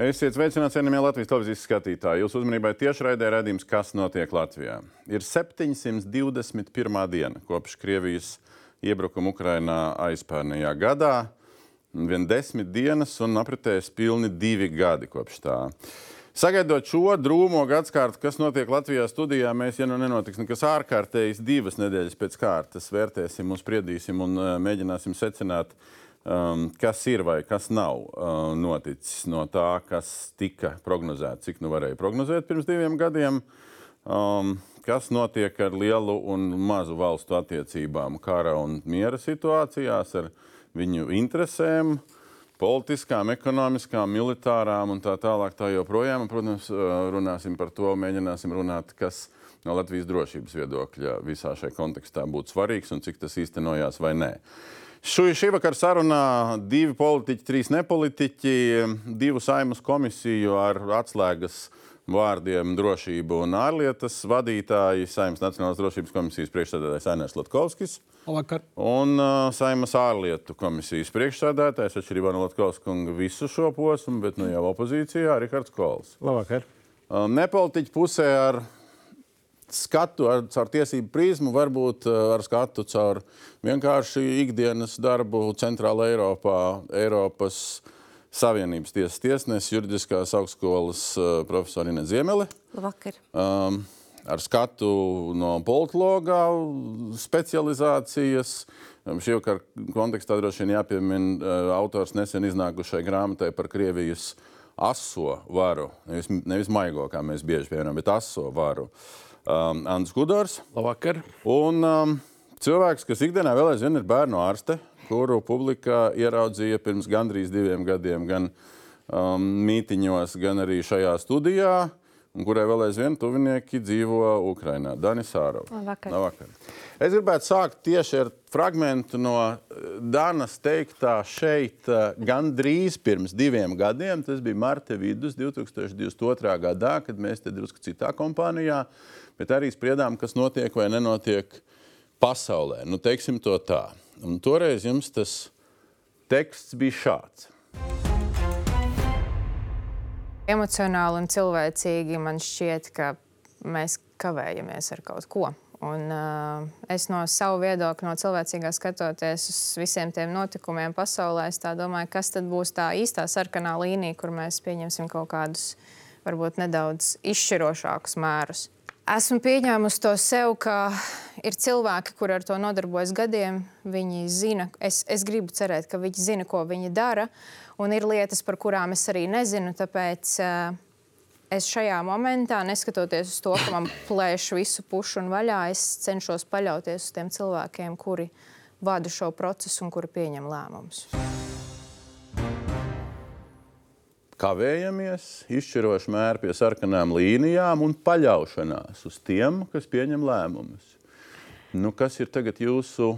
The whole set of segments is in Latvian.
Esiet sveicināti, cienījamie Latvijas televīzijas skatītāji. Jūsu uzmanībai tiešraidē redzējums, kas notiek Latvijā. Ir 721. diena kopš Krievijas iebrukuma Ukrainā aizpērnējā gadā. Vien desmit dienas un apritēs pilni divi gadi kopš tā. Sagaidot šo drūmo gadsimtu, kas notiek Latvijā studijā, mēs, ja nu nenotiks nekas ārkārtējs, divas nedēļas pēc kārtas vērtēsim spriedīsim un uh, mēģināsim secināt, uh, um, kas ir vai kas nav uh, noticis no tā, kas tika prognozēts, cik nu varēja prognozēt pirms diviem gadiem. Um, kas notiek ar lielu un mazu valstu attiecībām, kara un miera situācijās, ar viņu interesēm, politiskām, ekonomiskām, militārām un tā tālāk. Tā joprojām, protams, uh, runāsim par to, mēģināsim runāt, kas no Latvijas drošības viedokļa visā šajā kontekstā būtu svarīgs un cik tas īstenojās vai nē. Šī, šī vakar sarunā divi politiķi, trīs nepolitiķi, divu saimas komisiju ar atslēgas vārdiem drošība un ārlietas vadītāji, Saimnes Nacionālās drošības komisijas priekšsēdētājs Ainēs Latkovskis. Labvakar. Un uh, Saimnes ārlietu komisijas priekšsēdētājs, atšķirībā no Latkovskunga visu šo posmu, bet nu jau opozīcijā, Rihards Kols. Labvakar. Uh, nepolitiķi pusē ar skatu ar, caur tiesību prizmu, varbūt eh, ar skatu caur vienkārši ikdienas darbu Centrālā Eiropā, Eiropas Savienības tiesas tiesnesis, juridiskās augstskolas uh, profesora Ine Ziemele. Labvakar. Um, ar skatu no politologa specializācijas. Um, šī vakar kontekstā droši vien jāpiemina uh, autors nesen iznākušai grāmatai par Krievijas aso varu. Nevis, nevis maigo, kā mēs bieži pieminam, bet aso varu. Uh, um, Ants Gudors. Labvakar. Un um, cilvēks, kas ikdienā vēl aizvien ir bērnu ārste, kuru publika ieraudzīja pirms gandrīz diviem gadiem gan um, mītiņos, gan arī šajā studijā, un kurai vēl aizvien tuvinieki dzīvo Ukrainā. Danis Sārovs. Labvakar. Labvakar. Es gribētu sākt tieši ar fragment no uh, Danas teiktā šeit uh, gandrīz pirms diviem gadiem. Tas bija marta vidus 2022. gadā, kad mēs te drusku citā kompānijā bet arī spriedām, kas notiek vai nenotiek pasaulē. Nu, teiksim to tā. Un toreiz jums tas teksts bija šāds. Emocionāli un cilvēcīgi man šķiet, ka mēs kavējamies ar kaut ko. Un, uh, es no savu viedokļa, no cilvēcīgā skatoties uz visiem tiem notikumiem pasaulē, es domāju, kas tad būs tā īstā sarkanā līnija, kur mēs pieņemsim kaut kādus varbūt nedaudz izšķirošākus mērus. Esmu pieņēmusi to sev, ka ir cilvēki, kur ar to nodarbojas gadiem. Viņi zina, es, es gribu cerēt, ka viņi zina, ko viņi dara, un ir lietas, par kurām es arī nezinu. Tāpēc uh, es šajā momentā, neskatoties uz to, ka man plēš visu pušu un vaļā, es cenšos paļauties uz tiem cilvēkiem, kuri vada šo procesu un kuri pieņem lēmumus kavējamies, izšķiroši mēri pie sarkanām līnijām un paļaušanās uz tiem, kas pieņem lēmumus. Nu, kas ir tagad jūsu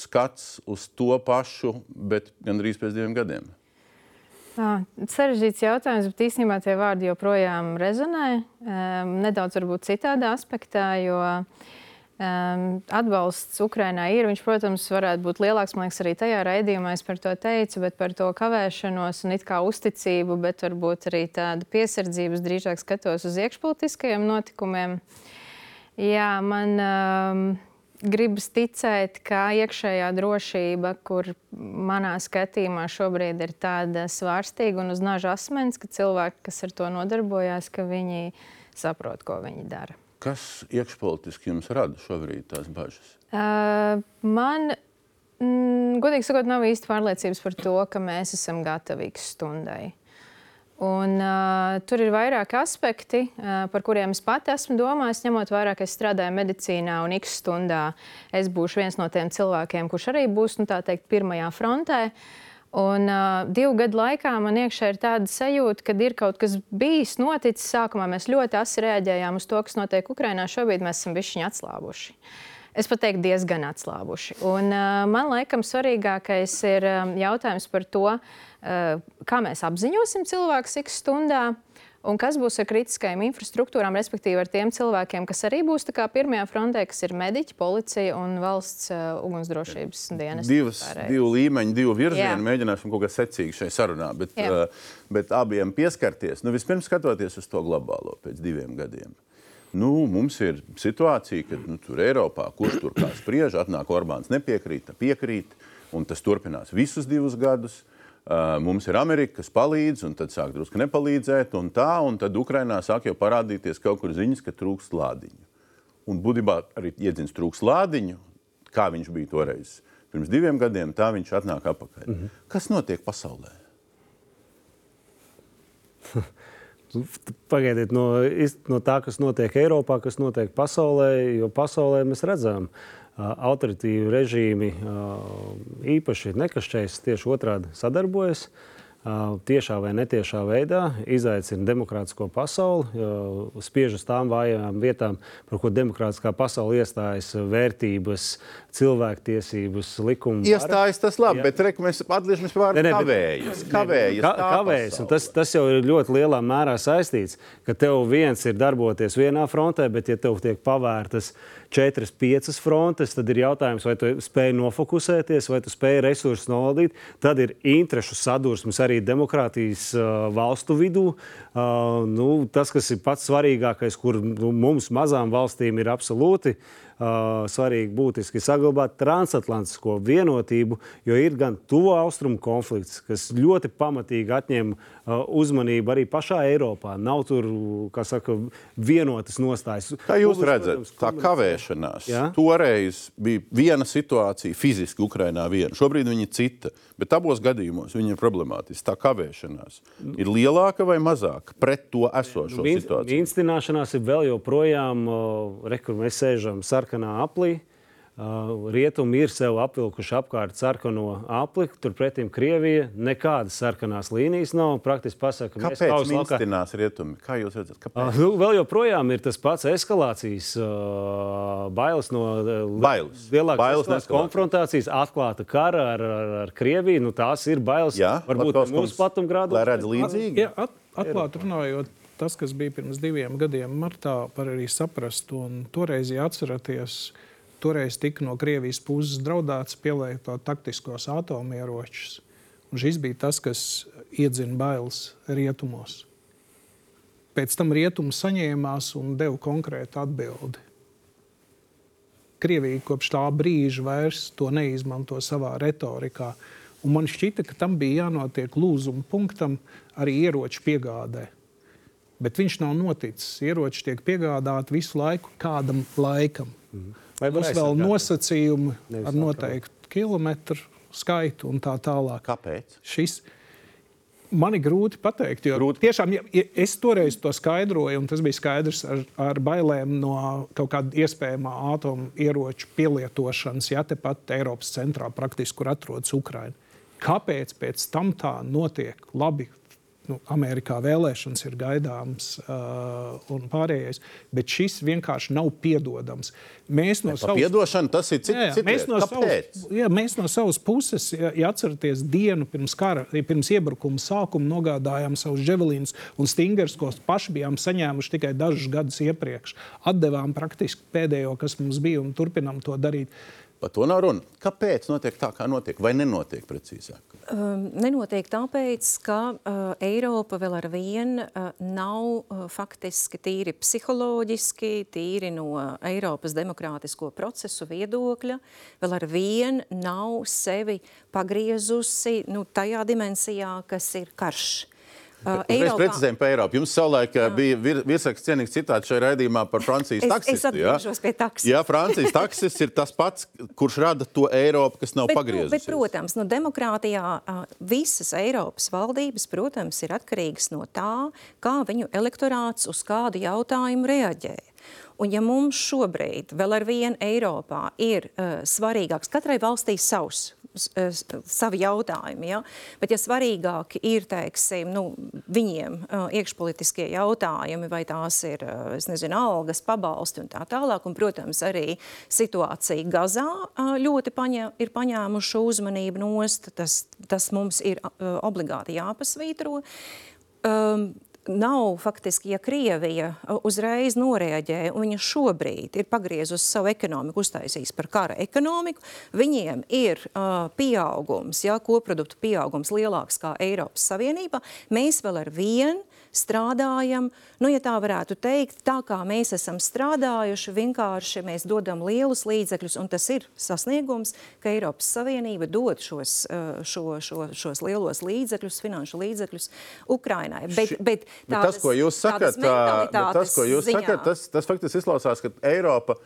skats uz to pašu, bet gandrīz pēc diviem gadiem? Sarežģīts jautājums, bet īstenībā tie vārdi joprojām rezonē. Um, nedaudz varbūt citādā aspektā, jo um, atbalsts Ukrainai ir. Viņš, protams, varētu būt lielāks. Man liekas, arī tajā raidījumā es par to teicu, bet par to kavēšanos un it kā uzticību, bet varbūt arī tādu piesardzību drīzāk skatos uz iekšpolitiskajiem notikumiem. Jā, man um, gribas ticēt, ka iekšējā drošība, kur manā skatījumā šobrīd ir tāda svārstīga un uz naža asmens, ka cilvēki, kas ar to nodarbojās, ka viņi saprot, ko viņi dara. Kas iekšpolitiski jums rada šobrīd tās bažas? Uh, man, mm, godīgi sakot, nav īsti pārliecības par to, ka mēs esam gatavi stundai. Un, uh, tur ir vairāki aspekti, uh, par kuriem es pati esmu domājis, ņemot vērā, ka es strādāju medicīnā un X stundā es būšu viens no tiem cilvēkiem, kurš arī būs nu, teikt, pirmajā frontē. Uh, Un uh, divu gadu laikā man iekšā ir tāda sajūta, ka ir kaut kas bijis, noticis. Sākumā mēs ļoti asi reaģējām uz to, kas notiek Ukrajinā. Šobrīd mēs esam bijuši atslābuši. Es pat teiktu, diezgan atslābuši. Un, uh, man liekas, svarīgākais ir um, jautājums par to, uh, kā mēs apziņosim cilvēku cik stundā. Un kas būs ar kritiskajām infrastruktūrām, respektīvi ar tiem cilvēkiem, kas arī būs pirmajā frontē, kas ir mediķi, policija un valsts uh, ugunsdrošības dienas. Divas, divu līmeņu, divu virzienu mēģināsim kaut kā secīgi šai sarunā, bet, Jā. uh, bet abiem pieskarties. Nu, vispirms skatoties uz to globālo pēc diviem gadiem. Nu, mums ir situācija, ka nu, tur Eiropā, kurš tur kā spriež, atnāk Orbāns nepiekrīt, piekrīt, un tas turpinās visus divus gadus. Uh, mums ir Amerika, kas palīdz, un tad sāk drusku nepalīdzēt, un tā, un tad Ukrainā sāk jau parādīties kaut kur ziņas, ka trūkst lādiņu. Un būtībā arī iedzins trūkst lādiņu, kā viņš bija toreiz. Pirms diviem gadiem tā viņš atnāk atpakaļ. Mm -hmm. Kas notiek pasaulē? Pagaidiet, no, no tā, kas notiek Eiropā, kas notiek pasaulē, jo pasaulē mēs redzam, ka autoritīvi režīmi īpaši nekašķējas, tieši otrādi sadarbojas tiešā vai netiešā veidā izaicina demokrātisko pasauli, spiež uz tām vājām vietām, par ko demokrātiskā pasaule iestājas vērtības, cilvēktiesības, likuma. Iestājas tas labi, ja. bet reku, mēs atgriežamies pie vārda kavējas. Kavējas, ka, kavējas tas, tas jau ir ļoti lielā mērā saistīts, ka tev viens ir darboties vienā frontē, bet ja tev tiek pavērtas četras, piecas frontes, tad ir jautājums, vai tu spēj nofokusēties, vai tu spēj resursus novaldīt. Tad ir interešu sadursmes arī demokrātijas uh, valstu vidū. Uh, nu, tas, kas ir pats svarīgākais, kur nu, mums mazām valstīm ir absolūti uh, svarīgi būtiski saglabāt transatlantisko vienotību, jo ir gan tuvo austrumu konflikts, kas ļoti pamatīgi atņem uzmanību arī pašā Eiropā. Nav tur, kā saka, vienotas nostājas. Kā jūs Publis, redzat, protams, tā kavēšanās ja? toreiz bija viena situācija fiziski Ukrainā viena, šobrīd viņa ir cita, bet abos gadījumos viņa ir problemātiska. Tā kavēšanās ir lielāka vai mazāka pret to esošo nu, situāciju? Instināšanās ir vēl joprojām, uh, re, kur mēs sēžam sarkanā sarkanā aplī. Uh, rietumi ir sev apvilkuši apkārt sarkano apli, turpretī Krievija nekādas sarkanās līnijas nav. Praktiski pasaka, ka mēs kāpēc rietumi? Kā jūs redzat? Kāpēc? Uh, vēl joprojām ir tas pats eskalācijas uh, bailes no bailes. lielākās konfrontācijas, atklāta kara ar, ar, ar Krieviju. Nu, tās ir bailes. Jā, varbūt mums platumgrādos. Lai redz līdzīgi. Jā, at, atklāti runājot tas, kas bija pirms diviem gadiem, martā, var arī saprast. Un toreiz, ja atceraties, toreiz tika no Krievijas puses draudēts pielietot taktiskos atomieročus. Un šis bija tas, kas iedzina bailes rietumos. Pēc tam rietumi saņēmās un deva konkrētu atbildi. Krievija kopš tā brīža vairs to neizmanto savā retorikā. Un man šķita, ka tam bija jānotiek lūzuma punktam arī ieroču piegādē bet viņš nav noticis. Ieroči tiek piegādāti visu laiku kādam laikam. Mm. Vai Mums vēl nosacījumi Nevis ar noteiktu kilometru skaitu un tā tālāk. Kāpēc? Šis, Man ir grūti pateikt, jo grūti. tiešām ja, es toreiz to skaidroju, un tas bija skaidrs ar, ar bailēm no kaut kāda iespējamā atomieroču pielietošanas, ja tepat Eiropas centrā, praktiski, kur atrodas Ukraina. Kāpēc pēc tam tā notiek? Labi, nu, Amerikā vēlēšanas ir gaidāmas uh, un pārējais, bet šis vienkārši nav piedodams. Mēs no, savas, ir cits, jā, jā, mēs, no savas, jā, mēs no savas puses, ja, ja atceraties dienu pirms, kara, pirms iebrukuma sākuma, nogādājām savus dževelīnus un stingers, ko paši bijām saņēmuši tikai dažus gadus iepriekš. Atdevām praktiski pēdējo, kas mums bija, un turpinām to darīt. Uh, Par to nav runa. Kāpēc notiek tā, kā notiek, vai nenotiek precīzāk? Um, nenotiek tāpēc, ka uh, Eiropa vēl ar vienu uh, nav uh, faktiski tīri psiholoģiski, tīri no Eiropas demokrātisko procesu viedokļa, vēl ar vienu nav sevi pagriezusi nu, tajā dimensijā, kas ir karš. Uh, Mēs precizējam par Eiropu. Jums savulaik uh, bija vir, virsraksts cienīgs citāts šajā raidījumā par Francijas taksistu. Es, es pie taksista. Jā, Francijas taksists ir tas pats, kurš rada to Eiropu, kas nav pagriezusies. Bet, protams, nu, demokrātijā uh, visas Eiropas valdības, protams, ir atkarīgas no tā, kā viņu elektorāts uz kādu jautājumu reaģē. Un ja mums šobrīd vēl ar vienu Eiropā ir uh, svarīgāks, katrai valstī savs Eh, savi jautājumi. Ja? Bet, ja svarīgāki ir teiksim, nu, viņiem uh, iekšpolitiskie jautājumi, vai tās ir nezinu, algas, pabalsti un tā tālāk, un, protams, arī situācija Gazā ļoti paņē, ir paņēmuši uzmanību nost, tas, tas mums ir obligāti jāpasvītro. Um, nav faktiski, ja Krievija uzreiz noreaģē un viņa šobrīd ir pagriezusi savu ekonomiku, uztaisījusi par kara ekonomiku, viņiem ir uh, pieaugums, ja, koproduktu pieaugums lielāks kā Eiropas Savienība, mēs vēl ar vienu strādājam, nu, ja tā varētu teikt, tā kā mēs esam strādājuši, vienkārši mēs dodam lielus līdzekļus, un tas ir sasniegums, ka Eiropas Savienība dod šos, eh, šo, šo, šos lielos līdzekļus, finanšu līdzekļus Ukrainai. Bet, bet, tādas, bet tas, ko jūs sakat, tas, ko jūs sakat, tas, tas faktiski izklausās, ka Eiropa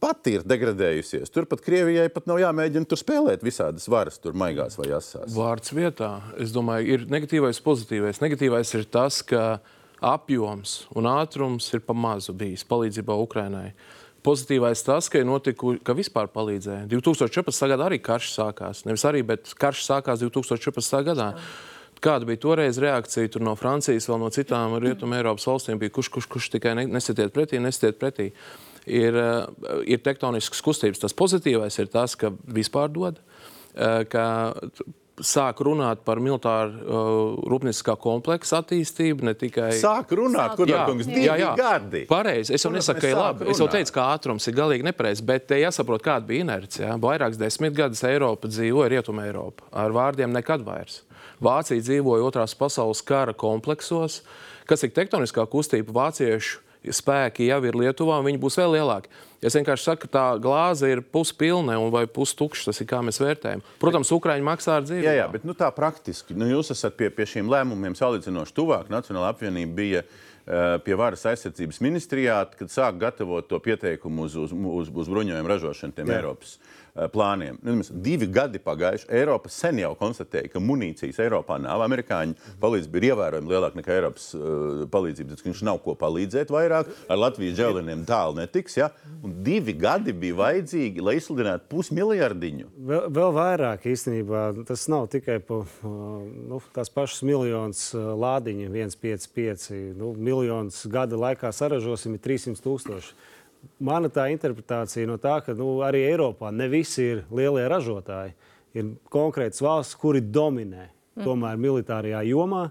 pati ir degradējusies. Turpat Krievijai pat nav jāmēģina tur spēlēt visādas varas, tur maigās vai asās. Vārds vietā. Es domāju, ir negatīvais, pozitīvais. Negatīvais ir tas, ka apjoms un ātrums ir pa mazu bijis palīdzībā Ukrainai. Pozitīvais tas, ka, notiku, ka vispār palīdzēja. 2014. gadā arī karš sākās. Nevis arī, bet karš sākās 2014. gadā. Kāda bija toreiz reakcija no Francijas, vēl no citām Rietumē Eiropas valstīm? Bija kurš, kurš, kurš tikai nesatiet pretī, nesatiet pretī. Uh, ir, eh, ir tektoniskas kustības. Tas pozitīvais ir tas, ka vispār dod, eh, ka sāk runāt par militāru uh, rūpnieciskā kompleksa attīstību, ne tikai. Sāk runāt, kur jau kungs jā, jā. gadi. Pareizi. Es jau nesaku, ka ir labi. Runāt. Es jau teicu, ka ātrums ir galīgi nepareizs, bet te jāsaprot, kāda bija inercija. Vairākas desmit gadus Eiropa dzīvoja Rietumē Eiropa. Ar vārdiem nekad vairs. Vācija dzīvoja otrās pasaules kara kompleksos, kas ir tektoniskā kustība vāciešu spēki jau ir Lietuvā, un viņi būs vēl lielāki. Es vienkārši saku, ka tā glāze ir puspilna vai pustukša. Tas ir kā mēs vērtējam. Protams, Ukrāņi maksā ar dzīvību. Jā, jā, bet nu, tā praktiski. Nu, jūs esat pie, pie šiem lēmumiem salīdzinoši tuvāk. Nacionāla apvienība bija uh, pie varas aizsardzības ministrijā, kad sāk gatavot to pieteikumu uz, uz, uz, uz bruņojumu ražošanu tiem jā. Eh, plāniem. Nu, divi gadi pagājuši. Eiropa sen jau konstatēja, ka munīcijas Eiropā nav. Amerikāņu palīdzība ir ievērojami lielāka nekā Eiropas uh, palīdzība. Viņš nav ko palīdzēt vairāk. Ar Latvijas džēliniem tālu netiks. Ja? Un divi gadi bija vajadzīgi, lai izsludinātu pusmiljardiņu. Vēl, vēl vairāk īstenībā tas nav tikai pa, nu, tās pašas miljonus lādiņu, 155. Nu, miljonus gada laikā saražosim 300 tūkstoši mana tā interpretācija no tā, ka nu, arī Eiropā ne visi ir lielie ražotāji. Ir konkrētas valsts, kuri dominē mm. tomēr militārajā jomā.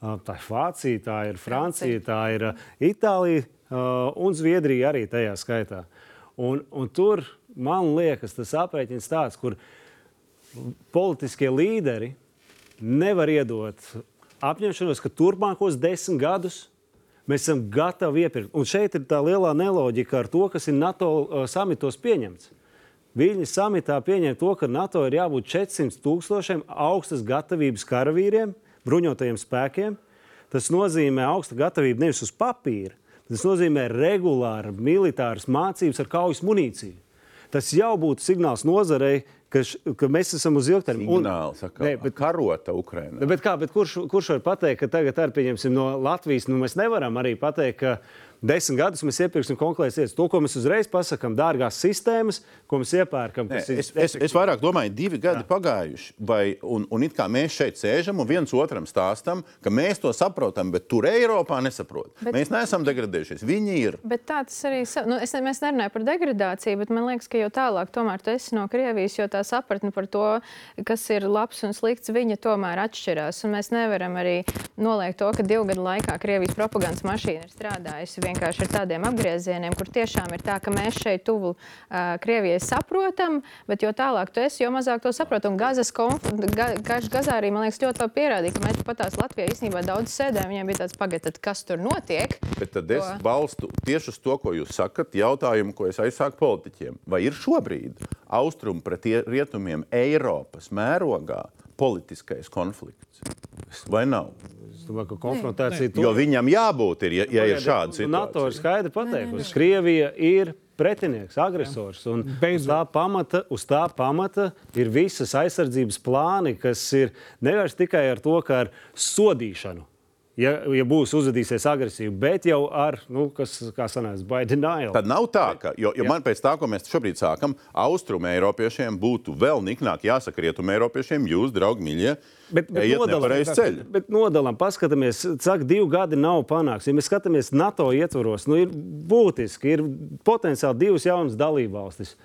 Tā ir Vācija, tā ir Francija, tā ir Itālija un Zviedrija arī tajā skaitā. Un, un tur man liekas, tas aprēķins tāds, kur politiskie līderi nevar iedot apņemšanos, ka turpmākos desmit gadus Mēs esam gatavi iepirkt. Un šeit ir tā lielā neloģika ar to, kas ir NATO samitos pieņemts. Viļņas samitā pieņem to, ka NATO ir jābūt 400 tūkstošiem augstas gatavības karavīriem, bruņotajiem spēkiem. Tas nozīmē augstu gatavību nevis uz papīra, tas nozīmē regulāru militāras mācības ar kaujas munīciju. Tas jau būtu signāls nozarei, ka, š, ka mēs esam uz ilgtermiņa. Signāli, saka, ne, bet, karota Ukrainā. Bet, kā, bet kurš, kurš var pateikt, ka tagad, ar, pieņemsim, no Latvijas, nu, mēs nevaram arī pateikt, ka desmit gadus mēs iepirksim konkrētas lietas. To, ko mēs uzreiz pasakām, dārgās sistēmas, ko mēs iepērkam. Nē, es, es, es vairāk domāju, divi gadi Jā. pagājuši, vai, un, un it kā mēs šeit sēžam un viens otram stāstam, ka mēs to saprotam, bet tur Eiropā nesaprot. Bet, mēs neesam degradējušies. Viņi ir. Bet tā tas arī. Nu, es, mēs nerunājam par degradāciju, bet man liekas, ka jau tālāk tomēr tu esi no Krievijas, jo tā sapratne par to, kas ir labs un slikts, viņa tomēr atšķirās. Un mēs nevaram arī noliegt to, ka divu gadu laikā Krievijas propagandas mašīna ir strādājusi vienkārši ar tādiem apgriezieniem, kur tiešām ir tā, ka mēs šeit tuvu uh, Krievijai saprotam, bet jo tālāk tu esi, jo mazāk to saproti. Un Gazas konflikts, ga, Gazā arī, man liekas, ļoti labi pierādīja, ka mēs pat tās Latvijā īstenībā daudz sēdējām, viņiem bija tāds pagaidat, kas tur notiek. Bet tad es to... balstu tieši uz to, ko jūs sakat, jautājumu, ko es aizsāku politiķiem. Vai ir šobrīd austrumu pret rietumiem Eiropas mērogā politiskais konflikts? Vai nav? Es domāju, ka konfrontācija ir. Jo viņam jābūt, ir, ja, ja ir šāda situācija. NATO ir skaidri pateikusi, Krievija ir pretinieks, agresors. Un uz tā, pamata, uz tā pamata ir visas aizsardzības plāni, kas ir nevis tikai ar to, ka ar sodīšanu ja, ja būs uzvedīsies agresīvi, bet jau ar, nu, kas, kā sanāca, by denial. Tad nav tā, ka, jo, jo man pēc tā, ko mēs šobrīd sākam, austrumu eiropiešiem būtu vēl niknāk jāsaka rietumu eiropiešiem, jūs, draugi, mīļie, bet, bet nodalām, ceļu. Bet nodalām, paskatāmies, cik divi gadi nav panākts. Ja mēs skatāmies NATO ietvaros, nu, ir būtiski, ir potenciāli divas jaunas dalībvalstis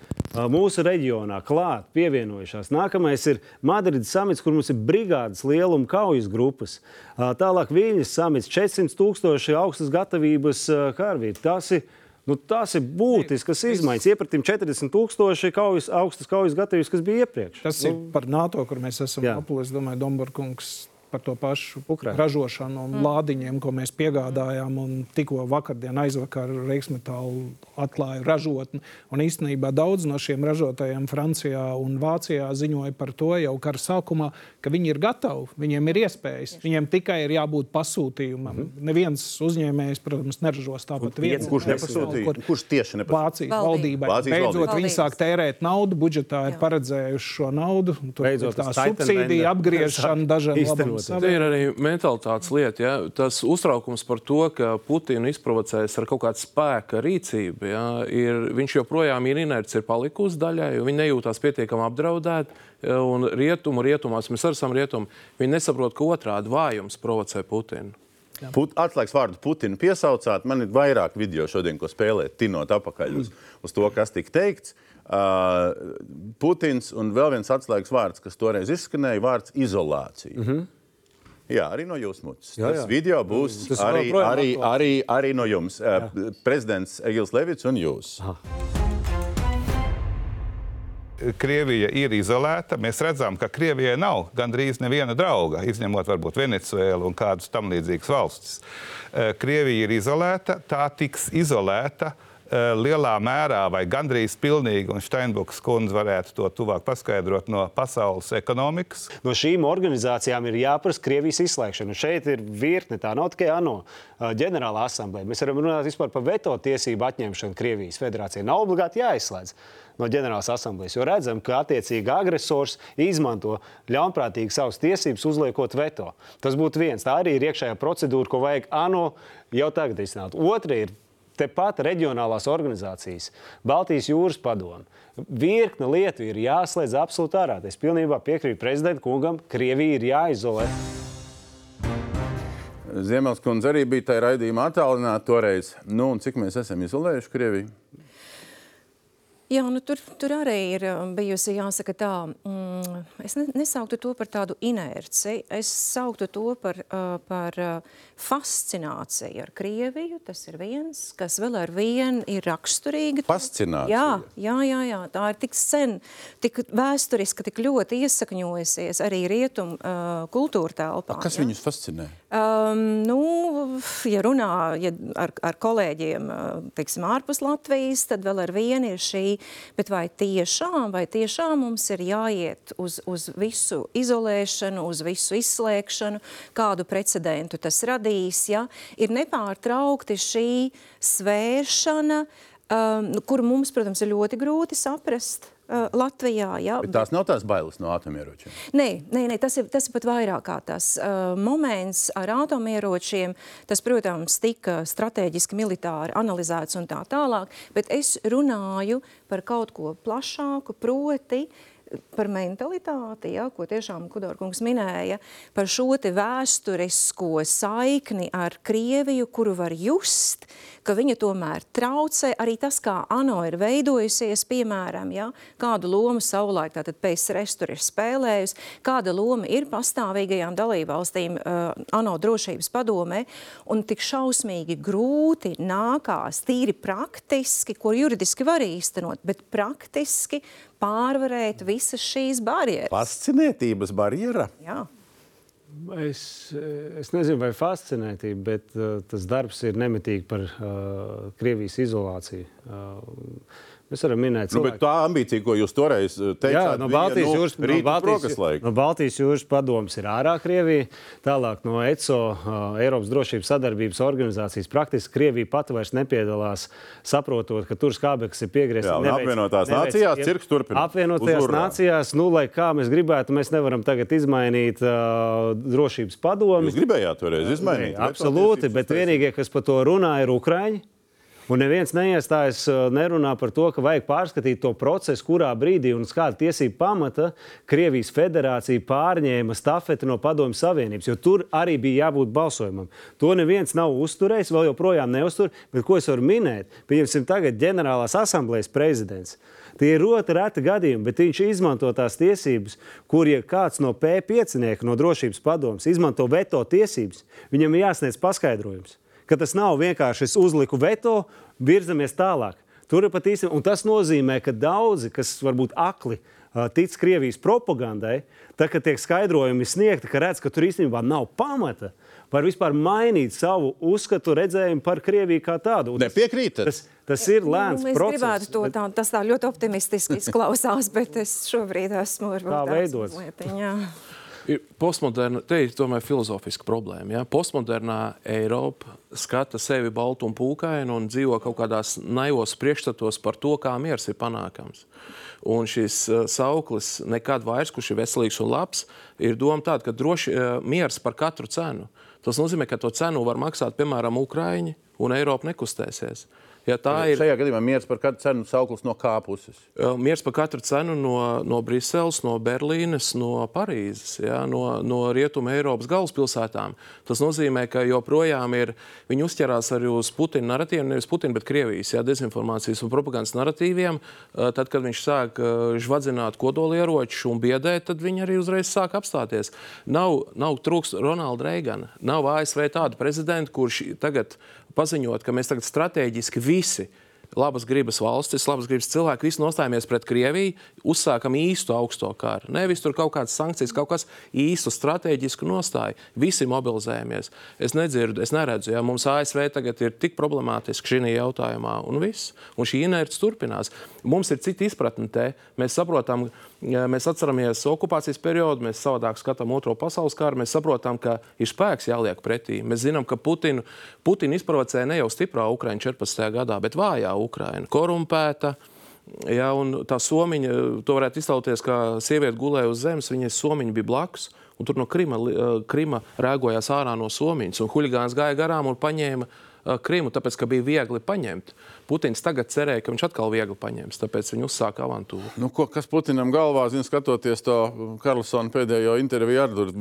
mūsu reģionā klāt, pievienojušās. Nākamais ir Madrides samits, kur mums ir brigādes lieluma kaujas grupas. Tālāk Viņas samits 400 tūkstoši augstas gatavības karavīri. Tas ir Nu, tās ir būtiskas izmaiņas. Iepratim 40 tūkstoši kaujas, augstas kaujas gatavības, kas bija iepriekš. Tas nu, ir par NATO, kur mēs esam apgūlis. Es domāju, Domborkungs par to pašu Ukraina. ražošanu un mm. lādiņiem, ko mēs piegādājām. Tikko vakardien, aizvakar Reiksmetālu atklāja ražotni. Un īstenībā daudz no šiem ražotājiem Francijā un Vācijā ziņoja par to jau kara sākumā, ka viņi ir gatavi, viņiem ir iespējas. Viņiem tikai ir jābūt pasūtījumam. Mm -hmm. Neviens uzņēmējs, protams, neražos tāpat viens. Kurš nepasūtīja? Kur, kurš tieši nepasūtīja? Vācijas valdībai. Vācijas Beidzot, valdībai. viņi sāk tērēt naudu, budžetā ir paredzējuši šo naudu. Tur Beidzot, tā subsīdija apgriešana dažiem labam Tā ir arī mentalitātes lieta. Ja? Tas uztraukums par to, ka Putinu izprovocēs ar kaut kādu spēka rīcību, ja? ir, viņš joprojām ir inerts, ir palikusi daļai, jo viņi nejūtās pietiekami apdraudēti. Un rietumu, rietumās, mēs arī esam rietumi, viņi nesaprot, ka otrādi vājums provocē Putinu. Put, atslēgas vārdu Putinu piesaucāt. Man ir vairāk video šodien, ko spēlēt, tinot apakaļ uz, uz to, kas tika teikts. Uh, Putins un vēl viens atslēgas vārds, kas toreiz izskanēja, vārds izolācija. Mm -hmm. Jā, arī no jūsu mutes. Jā, jā. Tas video būs Tas arī, arī, arī, arī no jums. Jā. Prezidents Egils Levits un jūs. Aha. Krievija ir izolēta. Mēs redzam, ka Krievijai nav gandrīz neviena drauga, izņemot varbūt Venecuēlu un kādas tam līdzīgas valstis. Krievija ir izolēta, tā tiks izolēta uh, Eh, lielā mērā vai gandrīz pilnīgi, un Steinbuks kundze varētu to tuvāk paskaidrot no pasaules ekonomikas. No šīm organizācijām ir jāprasa Krievijas izslēgšana. Šeit ir virkne, tā nav tikai ANO eh, ģenerāla asamblēja. Mēs varam runāt par veto tiesību atņemšanu Krievijas federācijai. Nav obligāti jāizslēdz no ģenerālas asamblējas. Jo redzam, ka attiecīgi agresors izmanto ļaunprātīgi savas tiesības, uzliekot veto. Tas būtu viens. Tā arī ir iekšējā procedūra, ko vajag ANO jau tagad izsnākt. Otra ir tepat reģionālās organizācijas, Baltijas jūras padome. Virkne lietu ir jāslēdz absolūti ārā. Es pilnībā piekrītu prezidentam kungam, Krievija ir jāizolē. Ziemeļskundze arī bija tajā raidījumā attālināta toreiz. Nu, cik mēs esam izolējuši Krieviju? Jā, nu tur, tur arī ir um, bijusi jāsaka tā, mm, es ne, nesauktu to par tādu inerci, es sauktu to par, uh, par uh, fascināciju ar Krieviju, tas ir viens, kas vēl ar vienu ir raksturīga. Fascinācija? Jā, jā, jā, jā, tā ir tik sen, tik vēsturiski, tik ļoti iesakņojusies arī rietum uh, kultūra telpā. A, kas jā? viņus fascinē? Um, nu, ja runā ja ar, ar kolēģiem, teiksim, ārpus Latvijas, tad vēl ar vienu ir šī Bet vai tiešām, vai tiešām mums ir jāiet uz, uz visu izolēšanu, uz visu izslēgšanu, kādu precedentu tas radīs, ja? ir nepārtraukti šī svēršana, um, kur mums, protams, ir ļoti grūti saprast, Uh, Latvijā. Ja, bet tās nav tās bailes no atomieročiem. Nē, nē, nē tas, ir, tas ir pat vairāk kā tas uh, moments ar atomieročiem. Tas, protams, tika strateģiski militāri analizēts un tā tālāk, bet es runāju par kaut ko plašāku, proti par mentalitāti, ja, ko tiešām Kudorkungs minēja, par šo vēsturisko saikni ar Krieviju, kuru var just, ka viņa tomēr traucē arī tas, kā ANO ir veidojusies, piemēram, ja, kādu lomu savulaik tātad PSRS tur ir spēlējusi, kāda loma ir pastāvīgajām dalībvalstīm uh, ANO drošības padomē, un tik šausmīgi grūti nākās tīri praktiski, ko juridiski var īstenot, bet praktiski pārvarēt visas šīs barjeras. Fascinētības barjera? Jā. Es, es nezinu, vai fascinētība, bet uh, tas darbs ir nemitīgi par uh, Krievijas izolāciju. Uh, Mēs varam minēt, nu, tā ambīcija, ko jūs toreiz uh, teicāt, Jā, no Baltijas jūras, no Baltijas, no Baltijas jūras padomas ir ārā Krievija. Tālāk no ECO, uh, Eiropas drošības sadarbības organizācijas, praktiski Krievija pati vairs nepiedalās, saprotot, ka tur skābeklis ir piegriezts. Apvienotās neveic, nācijās cirks turpina. Apvienotajās nācijās, nu, lai kā mēs gribētu, mēs nevaram tagad izmainīt uh, drošības padomi. Jūs gribējāt toreiz izmainīt? Absolūti, bet vienīgie, kas par to runā, ir Ukraiņi. Un neviens neiestājas, nerunā par to, ka vajag pārskatīt to procesu, kurā brīdī un uz kāda tiesība pamata Krievijas federācija pārņēma stafeti no Padomju Savienības, jo tur arī bija jābūt balsojumam. To neviens nav uzturējis, vēl joprojām neuztur, bet ko es varu minēt? Pieņemsim tagad ģenerālās asamblējas prezidents. Tie ir ļoti reti gadījumi, bet viņš izmanto tās tiesības, kur, ja kāds no P5 no drošības padomus izmanto veto tiesības, viņam ir jāsniedz paskaidrojums. Ka tas nav vienkārši es uzliku veto, virzamies tālāk. Tur ir pat īstenībā, un tas nozīmē, ka daudzi, kas varbūt akli tic Krievijas propagandai, tad, kad tiek skaidrojumi sniegti, ka redz, ka tur īstenībā nav pamata, var vispār mainīt savu uzskatu, redzējumu par Krieviju kā tādu. Nepiekrītat? Tas, tas ir lēns nu, es process. gribētu to tā, tas tā ļoti optimistiski izklausās, bet es šobrīd esmu varbūt Kā tāds veidots? jā. Ir postmoderna, te ir tomēr filozofiska problēma. Ja? Postmodernā Eiropa skata sevi baltu un pūkainu un dzīvo kaut kādās naivos priekšstatos par to, kā miers ir panākams. Un šis uh, sauklis nekad vairs, kurš ir veselīgs un labs, ir doma tāda, ka droši uh, miers par katru cenu. Tas nozīmē, ka to cenu var maksāt, piemēram, Ukraiņi, un Eiropa nekustēsies. Ja tā ir Šajā gadījumā miers par katru cenu sauklis no kā puses. Miers par katru cenu no, no Briseles, no Berlīnes, no Parīzes, ja, no, no Rietumē Eiropas galvaspilsētām. Tas nozīmē, ka joprojām ir, viņi uzķerās arī uz Putina narratīviem, nevis Putina, bet Krievijas ja, dezinformācijas un propagandas narratīviem. Tad, kad viņš sāk žvadzināt kodolieročus un biedēt, tad viņi arī uzreiz sāk apstāties. Nav, nav trūks Ronalda Reigana, nav ASV tāda prezidenta, kurš tagad paziņot, ka mēs tagad strateģiski visi labas gribas valstis, labas gribas cilvēki, visi nostājamies pret Krieviju, uzsākam īstu augsto karu. Nevis tur kaut kādas sankcijas, kaut kas īstu strateģisku nostāju. Visi mobilizējamies. Es nedzirdu, es neredzu, ja mums ASV tagad ir tik problemātiski šī jautājumā, un viss. Un šī inerce turpinās. Mums ir cita izpratne te. Mēs saprotam, mēs atceramies okupācijas periodu, mēs savādāk skatām otro pasaules karu, mēs saprotam, ka ir spēks jāliek pretī. Mēs zinām, ka Putinu, Putinu izprovocēja ne jau stiprā Ukraina 14. gadā, bet vājā Ukraina, korumpēta. Ja, tā somiņa, to varētu iztēloties, kā sieviete gulēja uz zemes, viņas somiņa bija blakus. Un tur no Krima, eh, Krima rēgojās ārā no somiņas. Huligāns gāja garām un paņēma eh, Krimu, tāpēc, ka bija viegli paņemt. Putins tagad cerēja, ka viņš atkal viegli paņems, tāpēc viņš uzsāka avantūru. Nu, ko, kas Putinam galvā, zina, skatoties to Karlsona pēdējo interviju, arī tur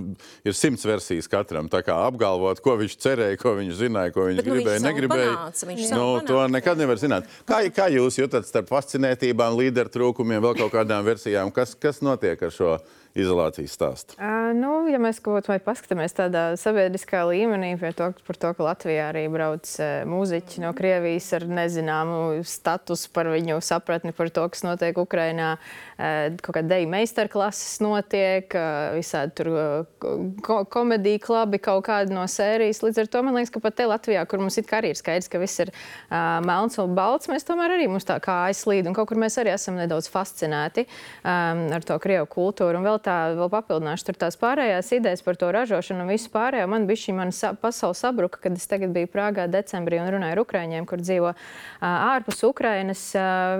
ir simts versijas katram. Tā kā apgalvot, ko viņš cerēja, ko viņš zināja, ko viņš Bet, nu, viņš gribēja, negribēja. panāca, viņš nu, savu to panāca. nekad nevar zināt. Kā, kā jūs jūtat starp fascinētībām, līderu trūkumiem, vēl kaut kādām versijām? Kas, kas notiek ar šo izolācijas stāstu? Uh, nu, ja mēs kaut ko paskatāmies tādā sabiedriskā līmenī, to, par to, ka Latvijā arī brauc uh, mūziķi no Krievijas ar nezināmu statusu par viņu sapratni par to, kas notiek Ukrajinā. Uh, kaut kāda deju meistarklases notiek, uh, visādi tur uh, ko komēdija klubi, kaut kāda no sērijas. Līdz ar to man liekas, ka pat te Latvijā, kur mums it kā arī ir skaidrs, ka viss ir uh, melns un balts, mēs tomēr arī mums tā kā aizslīd un kaut kur mēs arī esam nedaudz fascinēti um, ar to krievu kultūru. Un vēl tā, vēl papildināšu tur tās pārējās idejas par to ražošanu un visu pārējo. Man bija šī mana sa pasaule sabruka, kad es tagad biju Prāgā decembrī un runāju ar Ukraiņiem, kur dzīvo ārpus Ukrainas.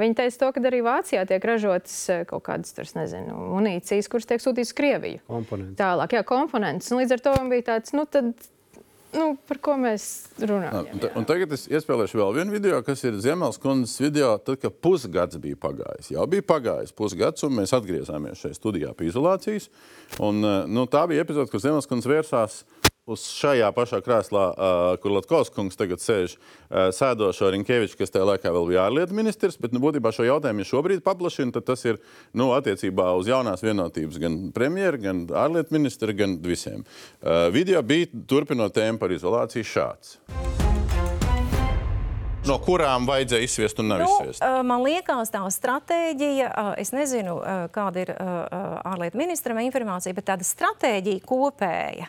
Viņi teica to, ka arī Vācijā tiek ražotas kaut kādas, tur, nezinu, munīcijas, kuras tiek sūtītas Krieviju. Komponenti. Tālāk, jā, komponents. Un līdz ar to man bija tāds, nu tad. Nu, par ko mēs runājam? Un, un tagad es iespēlēšu vēl vienu video, kas ir Ziemelskundas video, tad, kad pusgads bija pagājis. Jau bija pagājis pusgads, un mēs atgriezāmies šajā studijā pie izolācijas. Un, eh, nu, tā bija epizode, kur Ziemelskundas vērsās uz šajā pašā krēslā, uh, kur Latvijas kungs tagad sēž, uh, sēdošo Rinkeviču, kas tajā laikā vēl bija ārlietu ministrs. Bet, nu, būtībā šo jautājumu, ja šobrīd paplašina, tad tas ir nu, attiecībā uz jaunās vienotības gan premjeru, gan ārlietu ministru, gan visiem. Uh, video bija turpinot tēmu par izolāciju šāds. No kurām vajadzēja izsviest un nav Nu, izsviest? uh, man liekas, tā stratēģija, uh, es nezinu, uh, kāda ir uh, uh, ārlietu ministram informācija, bet tāda stratēģija kopēja.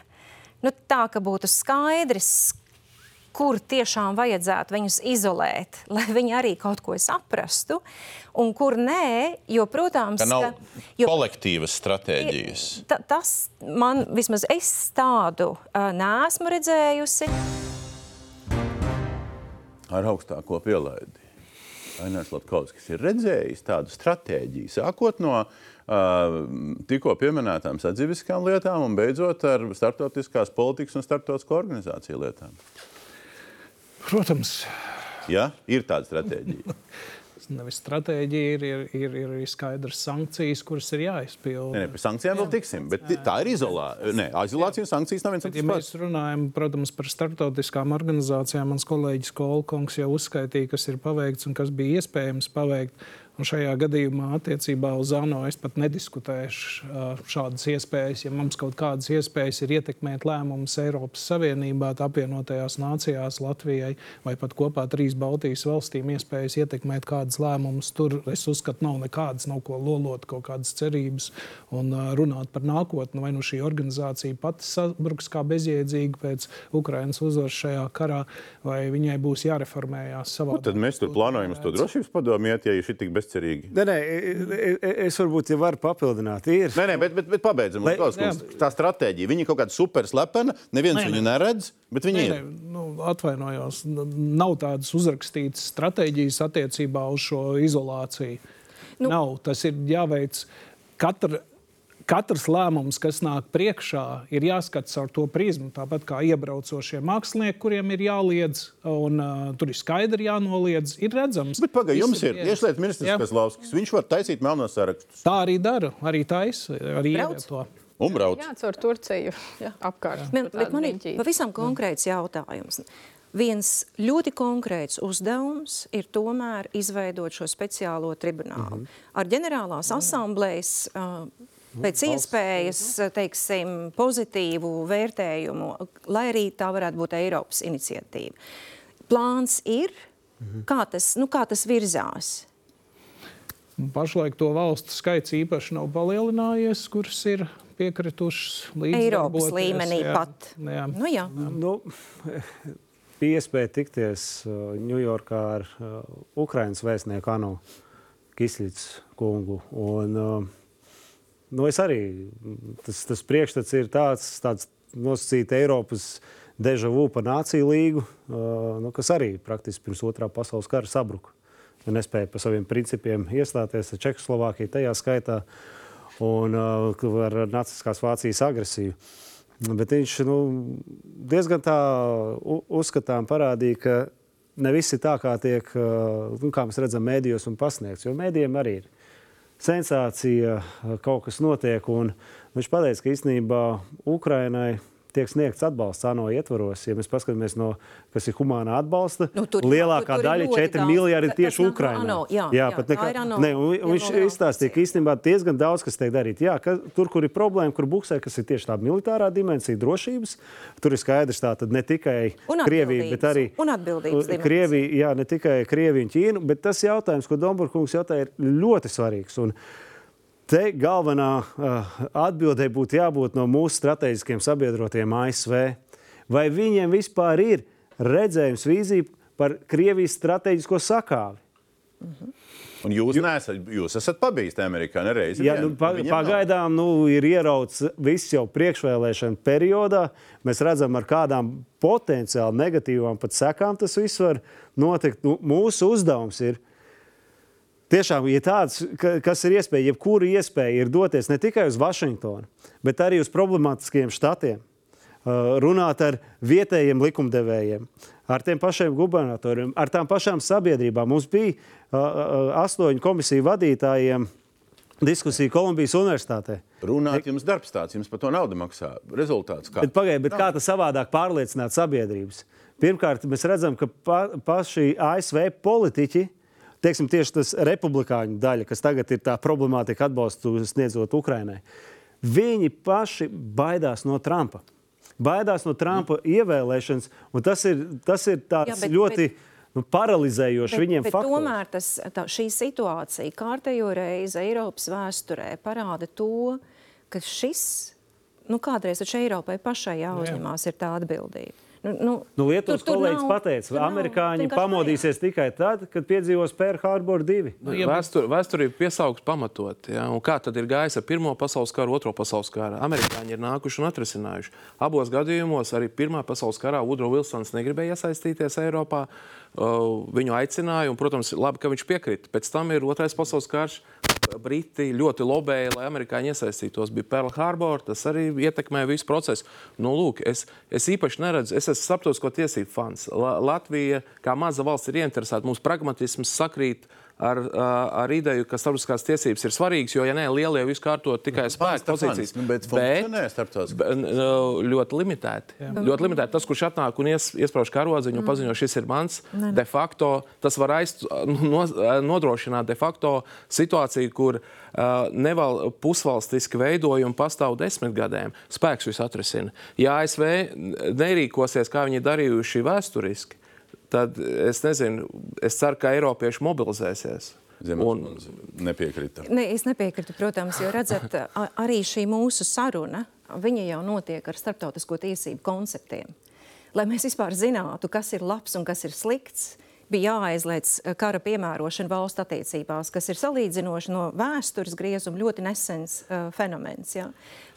Nu, tā, ka būtu skaidrs, kur tiešām vajadzētu viņus izolēt, lai viņi arī kaut ko saprastu, un kur nē, jo, protams, Ka nav jo, kolektīvas stratēģijas. ta, tas man vismaz es tādu uh, neesmu redzējusi. ar augstāko pielaidi. Ainārs Latkovskis ir redzējis tādu stratēģiju, sākot no uh, tikko pieminētām sadzīviskām lietām un beidzot ar starptautiskās politikas un starptautisko organizāciju lietām. Protams, Ja? Ir tāda stratēģija. Nevis stratēģija, ir, ir, ir, ir skaidrs sankcijas, kuras ir jāizpilda. Nē, nē, pie sankcijām vēl tiksim, bet tā ir izolācija. Nē, izolācija un sankcijas nav viens un Ja tas mēs pats. runājam protams, par starptautiskām organizācijām, mans kolēģis Kolkungs jau uzskaitīja, kas ir paveikts un kas bija iespējams paveikt. Un šajā gadījumā, attiecībā uz ANO, es pat nediskutēšu ā, šādas iespējas. Ja mums kaut kādas iespējas ir ietekmēt lēmumus Eiropas Savienībā, tā apvienotajās nācijās, Latvijai vai pat kopā trīs Baltijas valstīm, iespējas ietekmēt kādas lēmumus, tur es uzskatu, nav nekādas, nav ko lolot, kaut kādas cerības un ā, runāt par nākotni. Vai nu šī organizācija pati sabruks kā bezjēdzīga pēc Ukrainas uzvaras šajā karā, vai viņai būs jāreformējās savā. Nu, Tad mēs tur plānojam uz to drošības padomu iet, ja šī tik bezcerīgi. Nē, nē, e- e- es varbūt jau varu papildināt. Ir. Nē, nē, bet, bet, bet pabeidzam. Kungs, tā stratēģija, viņa kaut kāda super slepena, neviens Nē, nē, nē. viņu neredz, Nē, ir. nē, nu, atvainojos, nav tādas uzrakstītas stratēģijas attiecībā uz šo izolāciju. Nu, nav, tas ir jāveic katra. Katrs lēmums, kas nāk priekšā, ir jāskatās ar to prizmu. Tāpat kā iebraucošie mākslinieki, kuriem ir jāliedz, un uh, tur ir skaidri jānoliedz, ir redzams. Bet pagaidi, jums ir iekšlietu ministrs Jā. Kazlauskas. Viņš var taisīt melnos sarakstus Tā arī dara, arī taisa, arī ievieto. un brauc. Jā, caur Turciju apkārt. Man, Tāda bet man ir pavisam konkrēts jautājums. Viens ļoti konkrēts uzdevums ir tomēr izveidot šo speciālo tribunālu. Ar ģenerālās asamblējas uh, pēc iespējas teiksim, pozitīvu vērtējumu, lai arī tā varētu būt Eiropas iniciatīva. Plāns ir, kā tas, nu, kā tas virzās. Pašlaik to valstu skaits īpaši nav palielinājies, kuras ir piekritušas līdz Eiropas līmenī pat. Jā. Nu, jā. Nu, bija iespēja tikties uh, Ņujorkā ar uh, Ukraiņas vēstnieku Anu Kisļicu kungu. Un, uh, nu, es arī tas, tas priekšstats ir tāds, tāds nosacīts Eiropas deja vu par nāciju līgu, uh, nu, kas arī praktiski pirms otrā pasaules kara sabruka. Ja nespēja par saviem principiem iestāties ar Čehoslovākiju tajā skaitā un uh, ar Naciskās Vācijas agresiju. Bet viņš nu, diezgan tā uzskatām parādīja, ka ne viss ir tā, kā tiek, uh, nu, kā mēs redzam, mēdījos un pasniegts. Jo mēdījiem arī ir sensācija, uh, kaut kas notiek. Viņš pateica, ka īstenībā Ukrainai tiek sniegts atbalsts ANO ietvaros. Ja mēs paskatāmies no, kas ir humānā atbalsta, Nu, tur- lielākā tur- tur daļa, ļoti 4 daudz. miljardi, tieši nāk no Ukrainā. ANO, jā, jā, pat nekā- ANO ne, un, un viņš izstāstīja, ka īstenībā diezgan daudz kas tiek darīts. Jā, ka, tur, kur ir problēma, kur buksē, kas ir tieši tā militārā dimensija, drošības, tur ir skaidrs, tā tad ne tikai Krievija, bet arī dimensija. Krievija, jā, ne tikai Krievija un Ķīna, bet tas jautājums, ko Domburkungs jautāja, ir ļoti svarīgs. Un Te galvenā uh, atbildē būtu jābūt no mūsu strateģiskiem sabiedrotiem ASV. Vai viņiem vispār ir redzējums, vīzija par Krievijas strateģisko sakāvi? Un jūs, nesat, jūs esat pabijis tajā Amerikā nereizi. Ja, nu, pa, pagaidām nu, ir ierauts viss jau priekšvēlēšana periodā. Mēs redzam, ar kādām potenciāli negatīvām pat sekām tas viss var notikt. Nu, mūsu uzdevums ir tiešām, ja tāds, ka, kas ir iespēja, jebkura iespēja ir doties ne tikai uz Vašingtonu, bet arī uz problemātiskiem štatiem. uh, Runāt ar vietējiem likumdevējiem, ar tiem pašiem gubernatoriem, ar tām pašām sabiedrībām. Mums bija uh, uh, astoņu komisiju vadītājiem diskusija Kolumbijas Universitātē. Runāt, jums darbs tāds, jums par to naudu maksā. Rezultāts kā? Bet, pagaid, bet kā tas savādāk pārliecināt sabiedrības? Pirmkārt, mēs redzam, ka pa, paši ASV politiķi, teiksim, tieši tas republikāņu daļa, kas tagad ir tā problemātika atbalstu sniedzot Ukrainai, viņi paši baidās no Trumpa. Baidās no Trumpa mm. ievēlēšanas, un tas ir, tas ir tāds Jā, bet- ļoti nu, paralizējošs viņiem bet faktors. tomēr tas, tā, šī situācija kārtējo reizi Eiropas vēsturē parāda to, ka šis, nu kādreiz taču Eiropai pašai jāuzņemās ir tā atbildība. Nu, nu, Nu, Lietuvas tur- tur kolēģis nav- pateica, ka nav amerikāņi vienkārši pamodīsies tikai tad, kad piedzīvos Pearl Harbor 2. Nu, Vēsture, vēsture ir piesaukt pamatot. Ja? Un Kā tad ir gājis ar Pirmo pasaules karu, Otro pasaules karu? Amerikāņi ir nākuši un atrisinājuši. Abos gadījumos arī Pirmā pasaules karā Udro Vilsons negribēja iesaistīties Eiropā. Uh, viņu aicināja, un, protams, labi, ka viņš piekrita. Pēc tam ir Otrais pasaules karš. Briti ļoti lobēja, lai amerikāņi iesaistītos. Bija Pearl Harbor, tas arī ietekmēja visu procesu. Nu, lūk, es, es īpaši neredzu, es esmu starptautisko tiesību fans. La, Latvija, kā maza valsts, ir ieinteresēta. Mums pragmatisms sakrīt ar, ar ideju, ka starptautiskās tiesības ir svarīgas, jo, ja nē, lielie visu kārtot tikai spēku pozīcijas. Nu, bet bet, nu, ļoti limitēti. Jā. Ļoti limitēti. Tas, kurš atnāk un ies, iesprāž karodziņu un Mm. paziņo, šis ir mans, de facto tas var aiz, no, nodrošināt de facto situāciju, kur uh, neval pusvalstiski veidojumi pastāv desmit gadiem. Spēks visu atrisina. Ja ASV nerīkosies, kā viņi darījuši vēsturiski, tad es nezinu, es ceru, ka Eiropieši mobilizēsies. Un, Nepiekrita. Ne, es nepiekrītu, protams, jo redzat, a- arī šī mūsu saruna viņa jau notiek ar starptautisko tiesību konceptiem. Lai mēs vispār zinātu, kas ir labs un kas ir slikts, bija jāaizliedz eh, kara piemērošana valstu attiecībās, kas ir salīdzinoši no vēstures griezuma ļoti nesens uh, fenomens. Ja?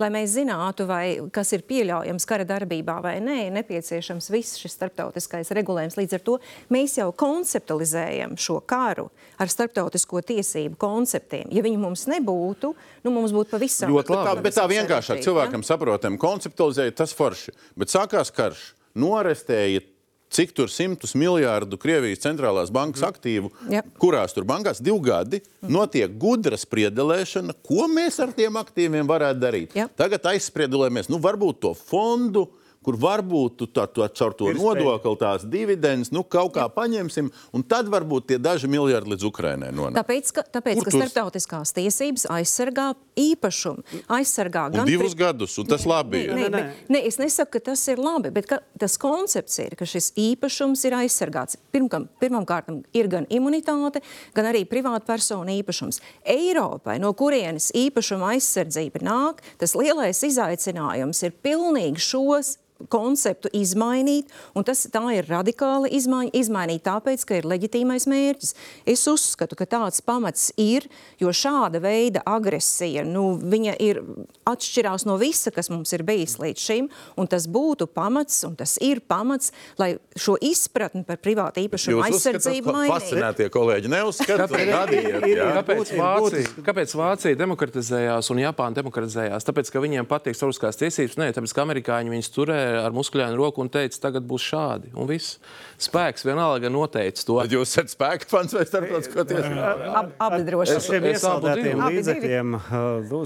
Lai mēs zinātu, vai kas ir pieļaujams kara darbībā vai nē, ir nepieciešams viss šis starptautiskais regulējums. Līdz ar to mēs jau konceptualizējam šo karu ar starptautisko tiesību konceptiem. Ja viņi mums nebūtu, nu, mums būtu pavisam Ļoti Bet tā, labi. bet tā vienkāršāk sarežģīti, ja? cilvēkam saprotam, konceptualizēja tas forši. Bet sākās karš, norestēja cik tur simtus miljārdu Krievijas centrālās bankas aktīvu, Jep. kurās tur bankās divi gadi, notiek gudra spriedelēšana, ko mēs ar tiem aktīviem varētu darīt. Jep. Tagad aizspriedelējamies, nu varbūt to fondu. Kur varbūt tu tā, tā, caur to nodokli tās dividendes, nu kaut kā paņemsim, un tad varbūt tie daži miljardi līdz Ukrainai nonāk. Tāpēc, ka, tāpēc, Kur ka starptautiskās tiesības aizsargā īpašumu, aizsargā Un gan divus pri- gadus, un tas labi ir. Nē, Nē, nē, nē, es nesaku, ka tas ir labi, bet ka, tas koncepts ir, ka šis īpašums ir aizsargāts. Pirmkam, pirmkārt, ir gan imunitāte, gan arī privātpersonu īpašums. Eiropai, no kurienes īpašuma aizsardzība nāk, tas lielais izaicinājums ir pilnīgi šos konceptu izmainīt, un tas tā ir radikāla izmaiņa, izmainīt tāpēc, ka ir leģitīmais mērķis. Es uzskatu, ka tāds pamats ir, jo šāda veida agresija, nu, viņa ir atšķirās no visa, kas mums ir bijis līdz šim, un tas būtu pamats, un tas ir pamats, lai šo izpratni par privātu īpašumu aizsardzību mainītu. Fascinētie kolēģi neuzskata. Kāpēc būtiski- Vācija, kāpēc Vācija demokratizējās un Japāna demokratizējās? Tāpēc, ka viņiem patīk starptautiskās tiesības, nē, tāpēc, ka amerikāņi viņus turēja ar muskuļainu roku un teica, tagad būs šādi. Un viss spēks vienalga noteica to. Bet jūs esat spēka fans vai starptautisko tiesību? Ab, abi droši. Es- šiem es abu iesaldētiem līdzekļiem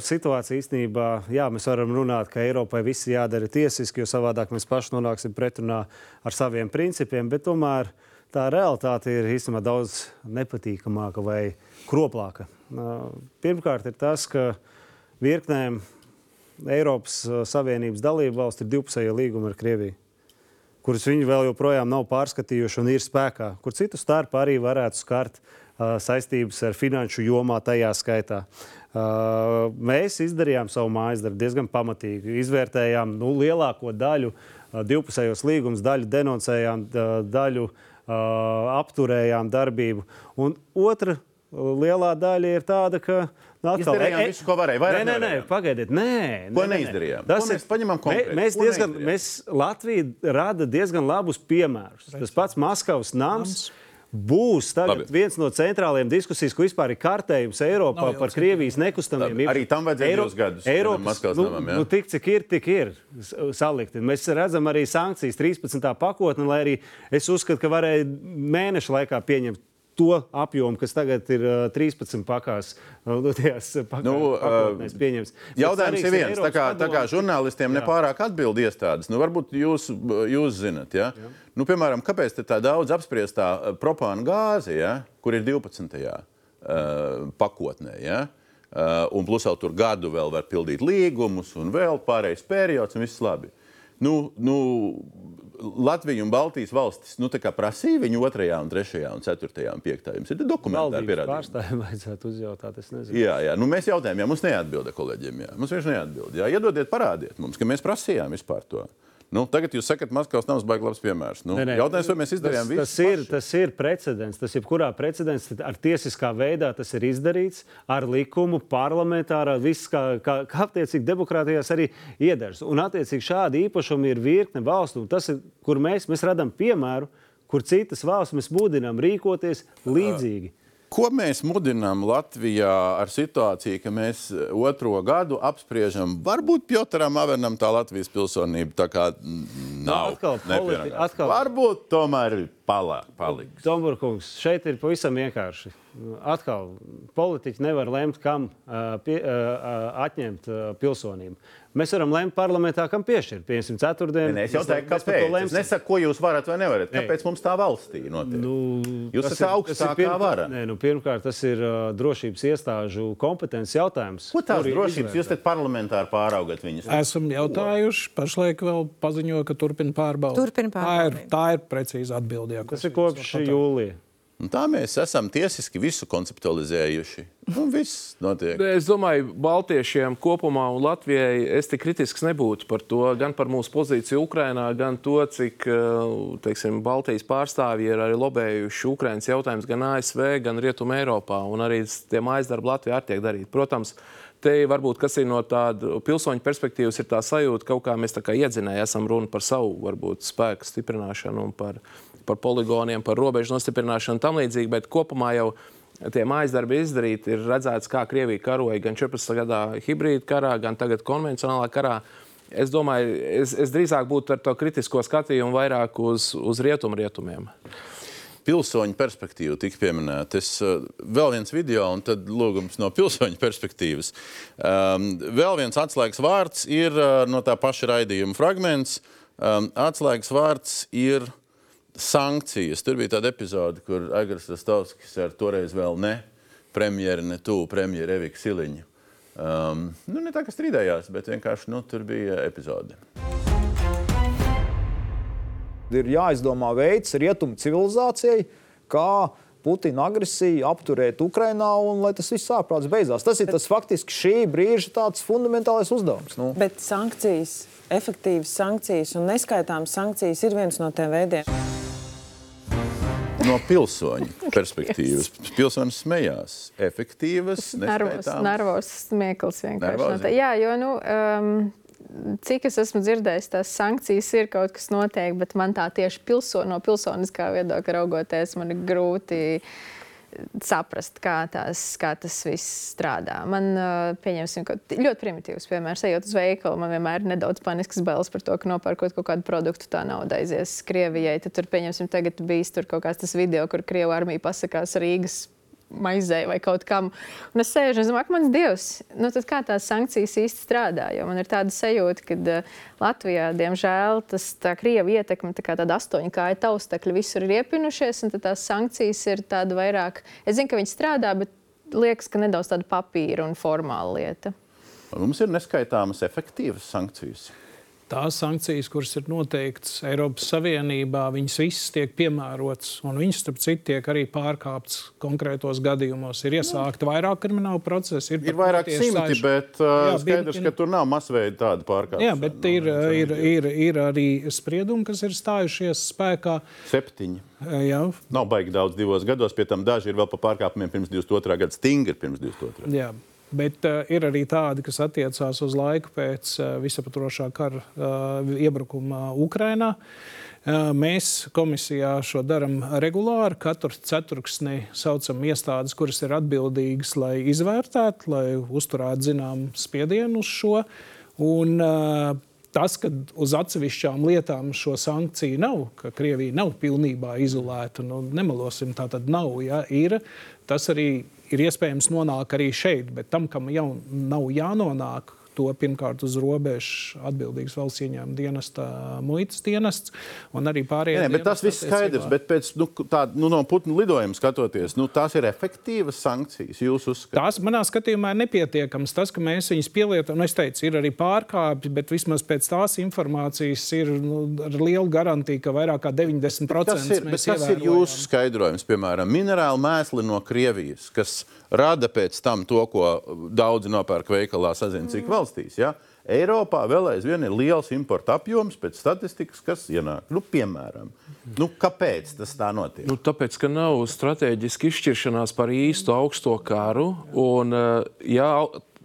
situācija īstenībā, jā, mēs varam runāt, ka Eiropai viss jādara tiesiski, jo savādāk mēs paši nonāksim pretrunā ar saviem principiem, bet tomēr tā realitāte ir īstenībā daudz nepatīkamāka vai kroplāka. Pirmkārt, ir tas, ka virknēm Eiropas uh, Savienības dalību valsts ir divpusējie līgumi ar Krieviju kurus viņi vēl joprojām nav pārskatījuši un ir spēkā, kur citu starpā arī varētu skart uh, saistības ar finanšu jomā tajā skaitā. Uh, mēs izdarījām savu mājas darbu diezgan pamatīgi. Izvērtējām nu, lielāko daļu uh, divpusējos līgumus, daļu denoncējām, daļu uh, apturējām darbību. Un otra uh, lielā daļa ir tāda, ka. Nu, atkal, Izdarījām visu, ko varēja, vairāk Nē, nē, nē, pagaidiet, nē. Ko nē, neizdarījām? Tas Ko ir mēs paņemam konkrēti? Mē, mēs Ko diezgan, mēs Latvija rada diezgan labus piemērus. Tas pats Maskavas nams. Būs tagad Labi. viens no centrālajiem diskusijas, ko vispār ir kārtējums Eiropā par Krievijas nekustamiem Labi, arī tam vajadzēja divus gadus, Eiropas, Maskavas nu, namam, nu, tik, cik ir, tik ir salikti. Mēs redzam arī sankcijas 13. pakotni, lai arī es uzskatu, ka varēja mēneša laikā pieņemt to apjomu, kas tagad ir uh, 13 pakās. uh, tajās pakā, Nu, nu, uh, pakotnēs pieņems. Jautājums ir viens. Tā kā, tā kā žurnālistiem nepārāk atbild iestādes, nu, varbūt jūs, jūs zinat, ja? nu, piemēram, kāpēc tā daudz apspriestā propāna gāze, ja? kur ir 12. Uh, pakotnē. Ja? Uh, un plus vēl tur gadu vēl var pildīt līgumus, un vēl pārējais periods, un viss labi. Nu, nu, Latvija un Baltijas valstis nu, prasīja viņu 2, 3, 4 un 5. Jums ir dokumentāri Valdības pierādījumi. pārstāvjiem vajadzētu uzjautāt. Es nezinu. Jā, jā. Nu, mēs jautājām, ja mums neatbilda kolēģiem. Jā. Mums vienkārši neatbild. Jā. Iedodiet, parādiet mums, ka mēs prasījām vispār to. Nu, tagad jūs sakat, Maskavas nav baigts labs piemērs. Nu, Nē, nē. jautājums, vai mēs izdarījām tas, visu? tas ir, tas ir precedents. Tas jebkurā precedents ar tiesiskā veidā tas ir izdarīts ar likumu, parlamentārā, viss kā, kā, kā attiecīgi demokrātijās arī iedars. Un attiecīgi šādi īpašumi ir virkne valstu, un tas ir, kur mēs, mēs radām piemēru, kur citas valsts mēs mudinām rīkoties līdzīgi. Ko mēs mudinām Latvijā ar situāciju, ka mēs otro gadu apspriežam, varbūt Pjotram Avernam tā Latvijas pilsonība tā kā nav. atkal politi- atkal- Varbūt tomēr ir palā, paliks. Domburkungs, šeit ir pavisam vienkārši. Atkal, politiķi nevar lemt, kam uh, pie, uh, atņemt uh, pilsonību. Mēs varam lemt parlamentā, kam piešķirt. Piemēram, ceturtdien. Nē, es par to kāpēc? Es nesaku, ko jūs varat vai nevarat. Nē. Kāpēc mums tā valstī notiek? Nu, Jūs tas esat augstākā pirmkārt- vara. Nē, nu, pirmkārt, tas ir uh, drošības iestāžu kompetences jautājums. Ko tās drošības? izvērtē. Jūs te parlamentāri pāraugat viņus. Esam jautājuši, pašlaik vēl paziņo, ka turpina pārbaudīt. Turpina pārbaudīt. Tā ir, tā ir precīza atbildība. Tas ir kopš jūlija. Un tā mēs esam tiesiski visu konceptualizējuši. Un viss notiek. Es domāju, Baltiešiem kopumā un Latvijai es tik kritisks nebūtu par to, gan par mūsu pozīciju Ukrajinā, gan to, cik eh, teiksim, Baltijas pārstāvji ir arī lobējuši Ukraiņas jautājumus gan ASV, gan Rietumē Eiropā. Un arī tie mājas darbi Latvijā arī tiek darīti. Protams, te varbūt kas ir no tāda pilsoņa perspektīvas, ir tā sajūta, ka kaut kā mēs tā kā iedzinēji esam runa par savu varbūt, spēku stiprināšanu un par, par poligoniem, par robežu nostiprināšanu un tam līdzīgi. Bet kopumā jau tie mājas darbi izdarīti, ir redzēts, kā Krievija karoja gan 14. gadā hibrīda karā, gan tagad konvencionālā karā. Es domāju, es, es drīzāk būtu ar to kritisko skatījumu vairāk uz, uz rietumu rietumiem. Pilsoņu perspektīva tika pieminēta. Es, uh, vēl viens video, un tad lūgums no pilsoņu perspektīvas. Um, vēl viens atslēgas vārds ir uh, no tā paša raidījuma fragments. Um, atslēgas vārds ir sankcijas. Tur bija tāda epizode, kur Aigars Rastovskis ar toreiz vēl ne premjeru, ne tuvu premjeru Eviku Siliņu. Um, nu, ne tā, ka strīdējās, bet vienkārši nu, tur bija epizode. Ir jāizdomā veids rietumu civilizācijai, kā Putina agresiju apturēt Ukrajinā un lai tas viss ārprāts beidzās. Tas ir tas faktiski šī brīža tāds fundamentālais uzdevums. Nu. Bet sankcijas, efektīvas sankcijas un neskaitāmas sankcijas ir viens no tiem veidiem. No pilsoņa perspektīvas. Pilsonis smējās. Efektīvas, Nervos, nervos smieklus vienkārši. Nervozi? No tā. Jā, jo, nu, um, cik es esmu dzirdējis, tās sankcijas ir kaut kas notiek, bet man tā tieši pilso, no pilsoniskā viedokļa raugoties, man ir grūti saprast, kā, tās, kā tas viss strādā. Man, pieņemsim, ļoti primitīvs piemērs, ejot uz veikalu, man vienmēr ir nedaudz panisks bailes par to, ka nopērkot kaut kādu produktu, tā nauda aizies Krievijai. Tad tur, pieņemsim, tagad bijis tur kaut kāds video, kur Krievu armija pasakās Rīgas maizei vai kaut kam. Un es sēžu un domāju, mans dievs, nu kā tās sankcijas īsti strādā? Jo man ir tāda sajūta, ka uh, Latvijā, diemžēl, tas tā krievu ietekme, tā kā tāda astoņkāja taustekļa visur ir iepinušies, un tās sankcijas ir tāda vairāk. Es zinu, ka viņi strādā, bet liekas, ka nedaudz tāda papīra un formāla lieta. Mums ir neskaitāmas efektīvas sankcijas. Tās sankcijas, kuras ir noteiktas Eiropas Savienībā, viņas visas tiek piemērotas. Un viņas, starp citu, tiek arī pārkāptas konkrētos gadījumos. Ir iesākta vairāk kriminālu procesu. Ir vairāk simti, bet uh, skaidrs, ka tur nav masveida tāda pārkāpšana. Jā, bet ir, ir, ir, ir arī spriedumi, kas ir stājušies spēkā. Septiņi. Jā, Nav baigi daudz divos gados, pie tam daži ir vēl pa pārkāpumiem pirms 22. gada, stingri pirms 22. Jā. Bet uh, ir arī tādi, kas attiecās uz laiku pēc uh, visaptvarošā kara uh, iebrukuma Ukrajinā. Uh, mēs komisijā šo darām regulāri. Katru ceturksni saucam iestādes, kuras ir atbildīgas, lai izvērtētu, lai uzturētu zināmu spiedienu uz šo. Un, uh, Tas, ka uz atsevišķām lietām šo sankciju nav, ka Krievija nav pilnībā izolēta, nu, nemelosim, tā tad nav. Ja, ir, tas arī ir iespējams nonākt arī šeit, bet tam, kam jau nav jānonāk, to pirmkārt uz robežas atbildīgs valsts ieņēmuma dienesta, muitas dienests un arī pārējie. Nē, bet tas viss skaidrs. Bet pēc nu, tā, nu, no putnu lidojuma skatoties, nu, tās ir efektīvas sankcijas. Jūs uzskatāt, Tās manā skatījumā ir nepietiekamas. Tas, ka mēs viņus pielietojam, nu, es teicu, ir arī pārkāpji, bet vismaz pēc tās informācijas ir nu, ar lielu garantiju, ka vairāk kā 90% kas ir, kas ir jūsu skaidrojums? Piemēram, minerāli mēsli no Krievijas, kas rada pēc tam to, ko daudzi nopērk veikalā, sazina, cik valstīs. Ja? Eiropā vēl aizvien ir liels importa apjoms pēc statistikas, kas ienāk. Nu, piemēram, nu, kāpēc tas tā notiek? Nu, tāpēc, ka nav strateģiski izšķiršanās par īstu augsto karu. Un, eh, ja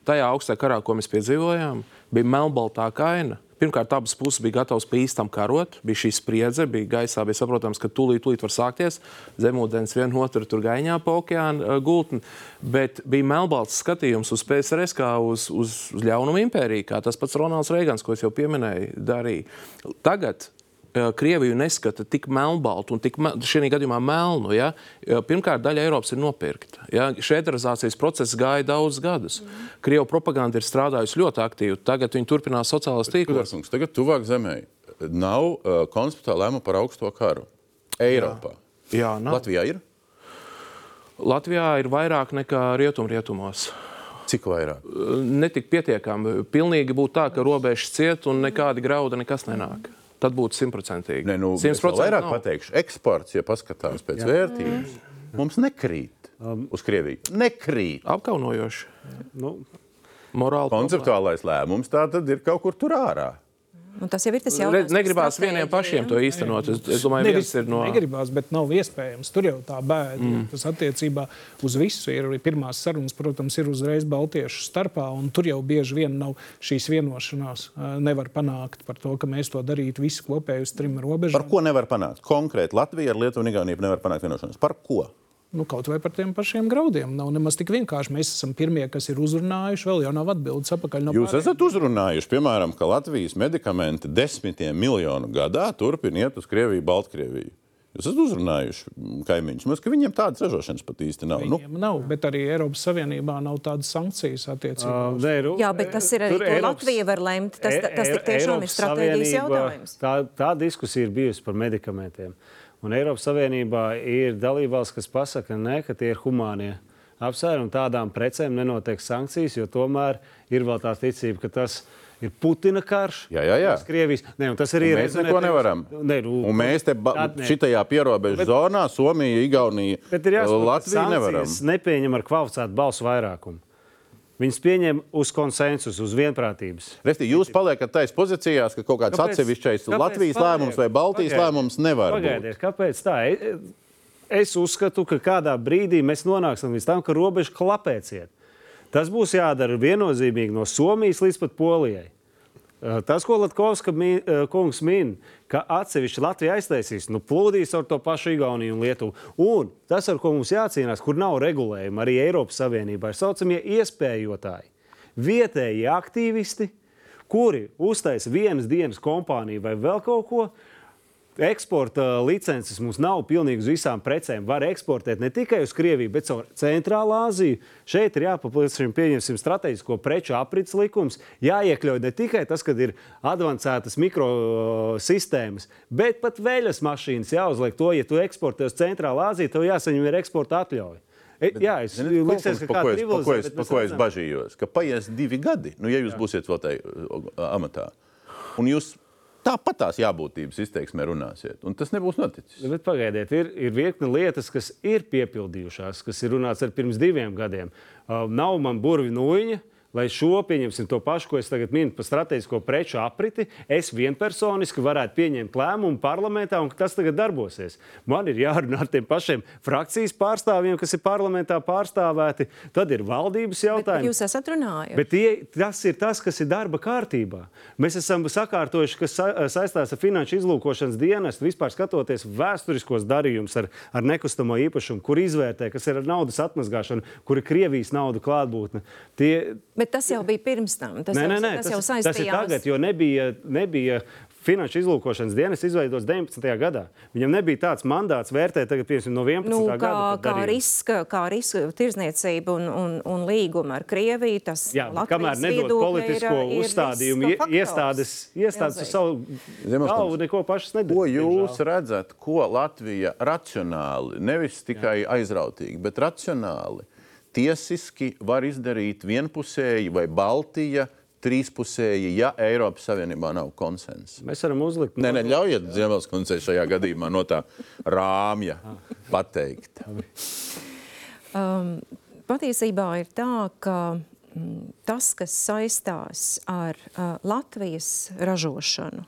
tajā augstajā karā, ko mēs piedzīvojām, bija melnbaltā kaina. Pirmkārt, abas puses bija gatavas pa īstam karot, bija šī spriedze, bija gaisā, bija saprotams, ka tūlīt, tūlīt var sākties zemūdens vienu otru tur gaiņā pa okeāna gultni, bet bija melnbalts skatījums uz PSRS kā uz, uz, uz ļaunumu impēriju, kā tas pats Ronalds Reigans, ko es jau pieminēju, darīja. Tagad Krieviju neskata tik melnbaltu un tik šī gadījumā melnu. Ja? Eh, pirmkārt, daļa Eiropas ir nopirkta. Ja? Šēderizācijas process gāja daudzus gadus. Mm. Krievu propaganda ir strādājusi ļoti aktīvi. Tagad viņi turpinās sociālās tīklos. Tagad tuvāk zemē nav uh, konstitucionāla lēmuma par augsto karu Eiropā. Jā, Jā nav. Latvijā ir? Latvijā ir vairāk nekā rietumrietumos. Cik vairāk? Netik pietiekami. Pilnīgi būtu tā, ka robežas ciet un nekādi grauda nekas nenāk. Mm tad būtu simtprocentīgi. Nē, nu, 100% vairāk nav. pateikšu, eksports, ja paskatās pēc Jā. vērtības, mums nekrīt um, uz Krieviju. Nekrīt. Apkaunojoši. Nu, Morāli. Konceptuālais problēma. lēmums tā tad ir kaut kur tur ārā. Un tas jau ir tas jautājums. Negribās vieniem pašiem to īstenot. Es, es domāju, Nevis, viens ir no. Negribās, bet nav iespējams. Tur jau tā bēda. Mm. Tas attiecībā uz visu ir. Pirmās sarunas, protams, ir uzreiz Baltiešu starpā, un tur jau bieži vien nav šīs vienošanās. Nevar panākt par to, ka mēs to darītu visi kopēji uz trim robežām. Par ko nevar panākt? Konkrēti Latvija ar Lietuvu un Igauniju nevar panākt vienošanos. Par ko? Nu, kaut vai par tiem pašiem graudiem. Nav nemaz tik vienkārši. Mēs esam pirmie, kas ir uzrunājuši, vēl jau nav atbildes atpakaļ no Jūs pārējiem. esat uzrunājuši, piemēram, ka Latvijas medikamenti desmitiem miljonu gadā turpina iet uz Krieviju, Baltkrieviju. Jūs esat uzrunājuši kaimiņus. Mums, viņiem tādas ražošanas pat īsti nav. Nu. Viņiem nu. nav, bet arī Eiropas Savienībā nav tādas sankcijas attiecībā. Uh, ne, nu, Jā, bet tas ir arī Eiropas, Latvija var lemt. Tas, e, tas e, tiešām ir strateģijas jautājums. Tā, tā diskusija ir bijusi par medikamentiem. Un Eiropas Savienībā ir dalībvalsts, kas pasaka, ne, ka tie ir humānie apsvērumi. Tādām precēm nenotiek sankcijas, jo tomēr ir vēl tā ticība, ka tas ir Putina karš. Jā, jā, jā. Krievijas. Ne, tas arī ir. Mēs neko nevaram. Ne, nu, un mēs te šitajā pierobežu bet, zonā, Somija, Igaunija, Latvija nevaram. Nepieņem ar kvalificētu balsu vairākumu. Viņas pieņem uz konsensusu, uz vienprātības. Resti, jūs paliekat taisa pozīcijās, ka kaut kāds kāpēc, atsevišķais kāpēc Latvijas paliek? lēmums vai Baltijas pagaidiet, lēmums nevar pagaidiet, būt. Kāpēc tā? E, es uzskatu, ka kādā brīdī mēs nonāksim līdz tam, ka robeža klapēciet. Tas būs jādara viennozīmīgi no Somijas līdz pat Polijai. Eh, tas, ko Latkovska min, eh, kungs min, ka atsevišķi Latvija aiztaisīs, nu, plūdīs ar to pašu Igauniju un Lietuvu. Un tas, ar ko mums jācīnās, kur nav regulējuma arī Eiropas Savienībā, ir saucamie iespējotāji. Vietējie aktīvisti, kuri uztaisa vienas dienas kompāniju vai vēl kaut ko, eksporta licences mums nav pilnīgi uz visām precēm. Var eksportēt ne tikai uz Krieviju, bet caur Centrālā Aziju. Šeit ir jāpaplašina, pieņemsim, strateģisko preču aprits likums. Jāiekļauj ne tikai tas, ka ir avansētas mikrosistēmas, bet pat veļas mašīnas jāuzliek to, ja tu eksportē uz Centrālā Aziju, tev jāsaņem ir eksporta atļauja. E, jā, es domāju, ka tas ir tas, pa ko es bažījos. Ka paies divi gadi, nu, ja jūs jā. būsiet vēl tajā amatā. Un jūs Tāpat tās jābūtības izteiksmē runāsiet, un tas nebūs noticis. Bet pagaidiet, ir, ir virkne lietas, kas ir piepildījušās, kas ir runāts ar pirms diviem gadiem. Uh, nav man burvju nūjiņa, lai šo, pieņemsim to pašu, ko es tagad minu par strateģisko preču apriti, es vienpersoniski varētu pieņemt lēmumu parlamentā un tas tagad darbosies. Man ir jārunā ar tiem pašiem frakcijas pārstāvjiem, kas ir parlamentā pārstāvēti. Tad ir valdības jautājumi. Bet jūs esat runājuši. Bet tie, tas ir tas, kas ir darba kārtībā. Mēs esam sakārtojuši, kas sa saistās ar finanšu izlūkošanas dienestu, vispār skatoties vēsturiskos darījumus ar, ar nekustamo īpašumu, kur izvērtē, kas ir ar naudas atmazgāšanu, kur ir Krievijas nauda klātbūtne. Tie, Bet tas jau bija pirms tam. Tas, nē, jau, nē, nē, tas, tas jau saistījās. Tas ir tagad, jo nebija, nebija Finanšu izlūkošanas dienas izveidots 19. gadā. Viņam nebija tāds mandāts vērtēt tagad, piemēram, no 11. Nu, kā, gada. Kā riska, kā riska tirzniecība un, un, un līguma ar Krieviju, tas Jā, kamēr nedod politisko ir, uzstādījumu, ir iestādes, iestādes uz savu galvu neko pašas nedod. Ko jūs redzat, ko Latvija racionāli, nevis tikai aizrautīgi, bet racionāli tiesiski var izdarīt vienpusēji vai Baltija. Trīspusēji, ja Eiropas Savienībā nav konsensa. Mēs varam uzlikt. Nē, nē ļaujiet Ziemeļskundzei šajā gadījumā no tā rāmja pateikt. Um, patiesībā ir tā, ka mm, tas, kas saistās ar uh, Latvijas ražošanu,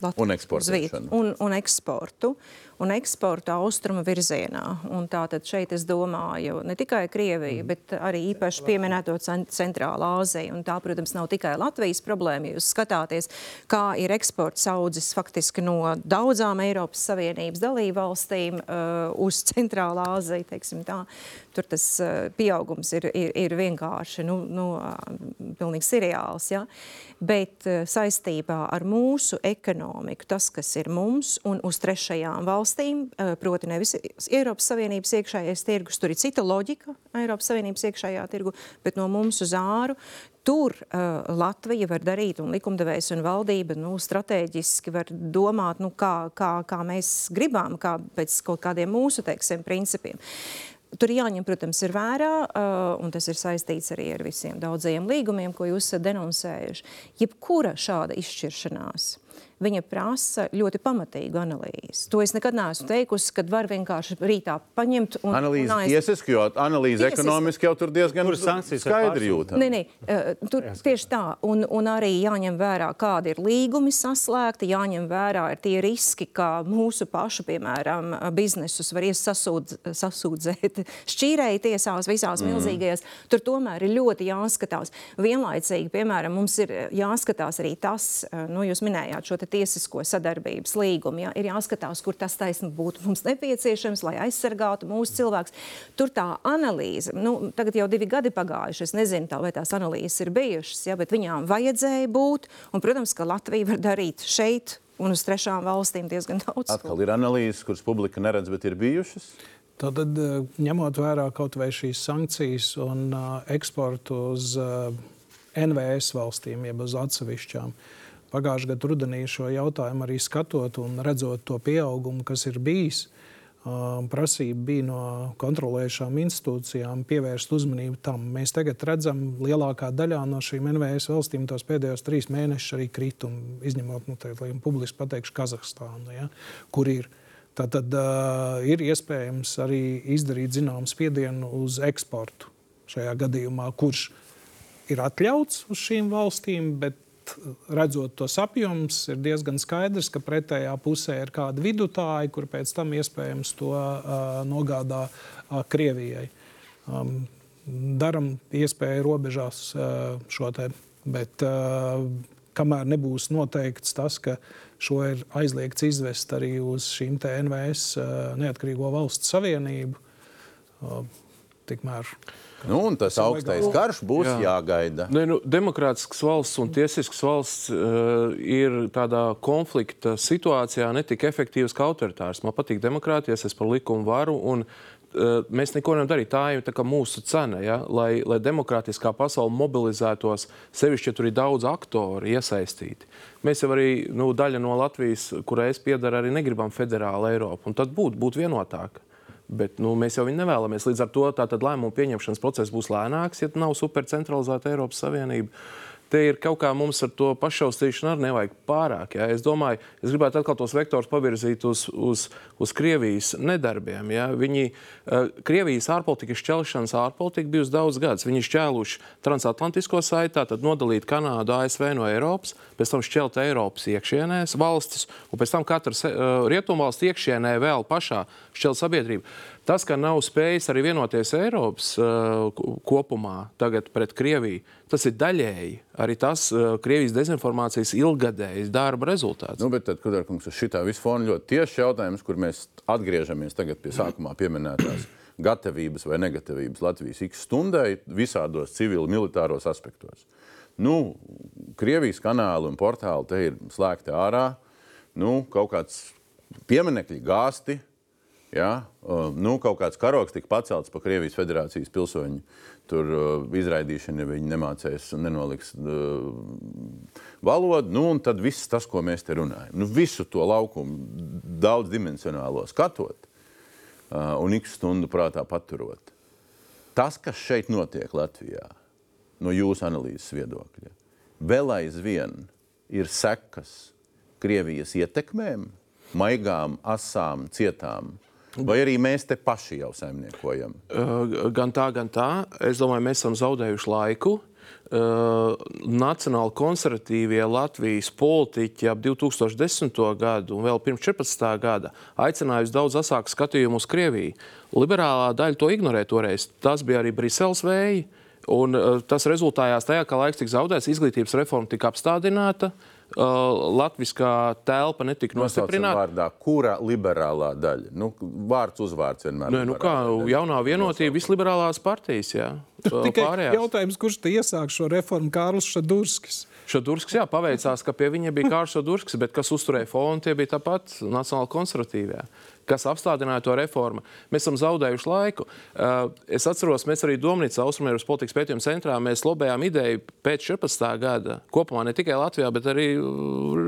Latvijas Un vietu. Un, un eksportu. Un eksportu austrumu virzienā. Un tātad šeit es domāju ne tikai Krieviju, Mhm. bet arī īpaši pieminēto cen- Centrālā Āzija. Un tā, protams, nav tikai Latvijas problēma. Jūs skatāties, kā ir eksports audzis faktiski no daudzām Eiropas Savienības dalību valstīm uh, uz Centrālā Āziju, teiksim tā, tur tas uh, pieaugums ir, ir, ir vienkārši nu, nu, pilnīgi seriāls. Ja? Bet uh, saistībā ar mūsu ekonomiku, tas, kas ir mums un uz trešajām valstīm, uh, proti nevis Eiropas Savienības iekšējais tirgus, tur ir cita loģika Eiropas Savienības iekšējā tirgu, bet no mums uz āru. Tur uh, Latvija var darīt, un likumdevējs un valdība nu, strateģiski var domāt, nu, kā, kā, kā mēs gribam, kā pēc kaut kādiem mūsu teiksim, principiem. Tur jāņem, protams, ir vērā, un tas ir saistīts arī ar visiem daudzajiem līgumiem, ko jūs esat denonsējuši. Jebkura šāda izšķiršanās, viņa prasa ļoti pamatīgu analīzi. To es nekad neesmu teikusi, kad var vienkārši rītā paņemt un Analīze un aiz- tiesiski, jo analīze Tiesiski. ekonomiski jau tur diezgan ar skaidri jūtama. Nē, nē, eh, tur tieši tā. Un, un arī jāņem vērā, kādi ir līgumi saslēgti, jāņem vērā ir tie riski, ka mūsu pašu, piemēram, biznesus var iesasūdz, sasūdzēt šķīrēji tiesās visās mm. milzīgajās. Tur tomēr ir ļoti jāskatās. Vienlaicīgi, piemēram, mums ir jāskatās arī tas, nu, jūs minējāt šo te tiesisko sadarbības līgumu, ja? ir jāskatās, kur tas taisni būtu mums nepieciešams, lai aizsargātu mūsu cilvēks. Tur tā analīze, nu, tagad jau divi gadi pagājuši, es nezinu, tā, vai tās analīzes ir bijušas, ja, bet viņām vajadzēja būt, un, protams, ka Latvija var darīt šeit un uz trešām valstīm diezgan daudz. Atkal ir analīzes, kuras publika neredz, bet ir bijušas. Tātad, eh, ņemot vērā kaut vai šīs sankcijas un uh, eksportu uz uh, NVS valstīm, jeb uz atsevišķām, pagājušā gada rudenī šo jautājumu arī skatot un redzot to pieaugumu, kas ir bijis. Uh, prasība bija no kontrolējušām institūcijām pievērst uzmanību tam. Mēs tagad redzam, ka lielākā daļā no šīm NVS valstīm tos pēdējos trīs mēnešus arī kritumi, izņemot, nu, lai publiski pateikšu, Kazahstānu, ja, kur ir. Tātad uh, ir iespējams arī izdarīt zināmu spiedienu uz eksportu šajā gadījumā, kurš ir atļauts uz šīm valstīm, bet redzot tos apjomus, ir diezgan skaidrs, ka pretējā pusē ir kāda vidutāja, kur pēc tam iespējams to uh, nogādā uh, Krievijai. Um, daram iespēju robežās uh, šo te, bet uh, kamēr nebūs noteikts tas, ka šo ir aizliegts izvest arī uz šīm NVS uh, neatkarīgo valstu savienību, uh, tikmēr Nu, un tas augstais karš būs Jā. jāgaida. Ne, nu, demokrātisks valsts un tiesisks valsts uh, ir tādā konflikta situācijā ne tik efektīvs kā autoritārs. Man patīk demokrātija, es esmu par likumu varu. Un, uh, Mēs neko nevaram darīt. Tā ir tā kā mūsu cena, ja? lai, lai demokrātiskā pasaule mobilizētos, sevišķi, ja tur ir daudz aktoru iesaistīti. Mēs jau arī nu, daļa no Latvijas, kurai es piedaru, arī negribam federālu Eiropu. Un tad būtu būt vienotāka. Bet nu, mēs jau viņu nevēlamies. Līdz ar to lēmumu pieņemšanas process būs lēnāks, ja nav supercentralizēta Eiropas Savienība. Te ir kaut kā mums ar to pašaustīšanu arī nevajag pārāk. Ja? Es domāju, es gribētu atkal tos vektors pavirzīt uz, uz, uz Krievijas nedarbiem. Ja? Viņi, uh, Krievijas ārpolitikas šķelšanas ārpolitika bijusi daudz gadus. Viņi šķēluši transatlantisko saiti, tad nodalīt Kanādu, ASV no Eiropas, pēc tam šķelt Eiropas iekšienēs valstis, un pēc tam katras uh, rietumvalsts iekšienē vēl pašā šķelt sabiedrību. Tas, ka nav spējis arī vienoties Eiropas uh, kopumā tagad pret Krieviju, tas ir daļēji arī tas uh, Krievijas dezinformācijas ilgadējs darba rezultāts. Nu, bet tad, kad ar kungs uz šitā visu fonu ļoti tieši jautājums, kur mēs atgriežamies tagad pie sākumā pieminētās gatavības vai negatavības Latvijas X stundai visādos civili militāros aspektos. Nu, Krievijas kanāli un portāli te ir slēgti ārā, nu, kaut kāds pieminekļi gāsti, Ja? Nu, kaut kāds karoks tika pacelts pa Krievijas federācijas pilsoņu tur, izraidīšanu, ja viņi nemācīs un nenoliks uh, valodu. Nu, tad viss tas, ko mēs te runājam, nu, visu to laukumu daudzdimensionālo skatot uh, un ik stundu prātā paturot. Tas, kas šeit notiek Latvijā, no jūsu analīzes viedokļa, vēl aizvien ir sekas Krievijas ietekmēm, maigām, asām, cietām. Vai arī mēs te paši jau saimniekojam? Uh, gan tā, gan tā. Es domāju, mēs esam zaudējuši laiku. uh, nacionāli konservatīvie Latvijas politiķi ap 2010. gadu un vēl pirms 14. gada aicināja uz daudz asāku skatījumu uz Krieviju. Liberālā daļa to ignorēja toreiz. Tas bija arī Briseles vēji. Un, uh, tas rezultējās tajā, ka laiks tika zaudēts, izglītības reforma tika apstādināta. Uh, Latvijā telpa netika nostiprināta. Vārdā, kura liberālā daļa? Nu, vārds uzvārds vienmēr. Nē, nu kā jaunā vienotība, visliberālās partijas. Jā. Tikai Pārējās. jautājums, kurš te iesāk šo reformu, Kārlis Šadurskis. Šadurskis, jā, paveicās, ka pie viņa bija Kārlis Šadurskis, bet kas uzturēja fonu, tie bija tāpat nacionāli konservatīvie kas apstādināja to reformu. Mēs esam zaudējuši laiku. Uh, es atceros, mēs arī Domnīcā, Austrumēras politikas pētījuma centrā, mēs lobējām ideju pēc 14. gada, kopumā ne tikai Latvijā, bet arī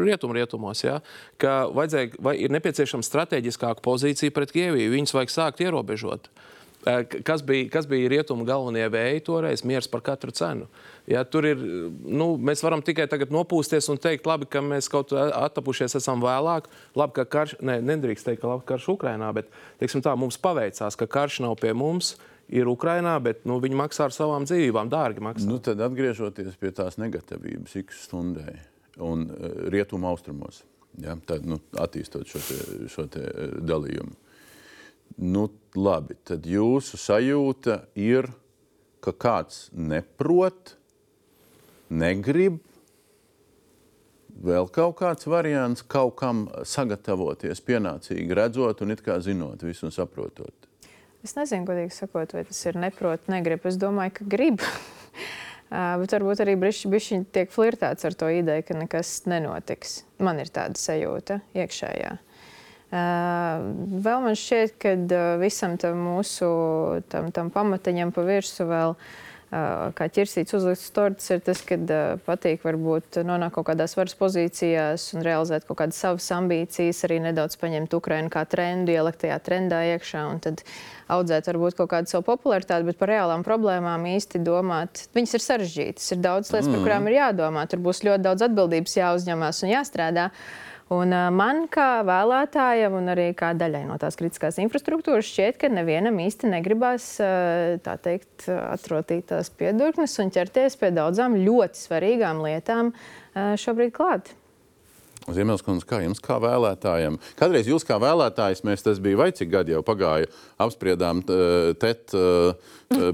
rietumrietumos, ja, ka vajadzēja, vai ir nepieciešama strateģiskāka pozīcija pret Krieviju. Viņus vajag sākt ierobežot. Uh, kas bija, kas bija rietumu galvenie vēji toreiz? Miers par katru cenu. Uh, Ja, tur ir, nu, mēs varam tikai tagad nopūsties un teikt, labi, ka mēs kaut kā attapušies esam vēlāk. Labi, ka karš, ne, nedrīkst teikt, ka labi, karš Ukrainā, bet teiksim, tā, mums paveicās, ka karš nav pie mums. Ir Ukrainā, bet nu, viņi maksā ar savām dzīvībām, dārgi maksā. Nu, tad atgriežoties pie tās negatavības X stundai un uh, rietumu austrumos, ja, tad, nu, attīstot šo, te, šo te, uh, dalījumu. Nu, labi, tad jūsu sajūta ir, ka kāds neprot negrib. Vēl kaut kāds variants, kaut kam sagatavoties pienācīgi, redzot un it kā zinot visu un saprotot. Es nezinu, godīgi sakot, vai tas ir neprot, negrib. Es domāju, ka grib. Bet varbūt arī bišķiņi tiek flirtēts ar to ideju, ka nekas nenotiks. Man ir tāda sajūta iekšējā. Vēl man šķiet, ka visam tam mūsu tam, tam pamatiņam pa virsu vēl ir kā ķirsīts uzlikts torts, ir tas, ka patīk varbūt nonākt kaut kādās varas pozīcijās un realizēt kaut kādas savas ambīcijas, arī nedaudz paņemt Ukrainu kā trendu, ielikt tajā trendā iekšā un tad audzēt varbūt kaut kādu savu popularitāti, bet par reālām problēmām īsti domāt. Viņas ir sarežģītas, ir daudz lietas, mm. par kurām ir jādomā, tur būs ļoti daudz atbildības jāuzņemās un jāstrādā. Un man, kā vēlētājam, un arī kā daļai no tās kritiskās infrastruktūras, šķiet, ka nevienam īsti negribas teikt, atrotīt tās piedurknes un ķerties pie daudzām ļoti svarīgām lietām šobrīd klāt. Ziemeļskundze, kā jums, kā vēlētājiem? Kādreiz jūs kā vēlētājs, mēs tas bija vai cik gadi jau pagāja, apspriedām TET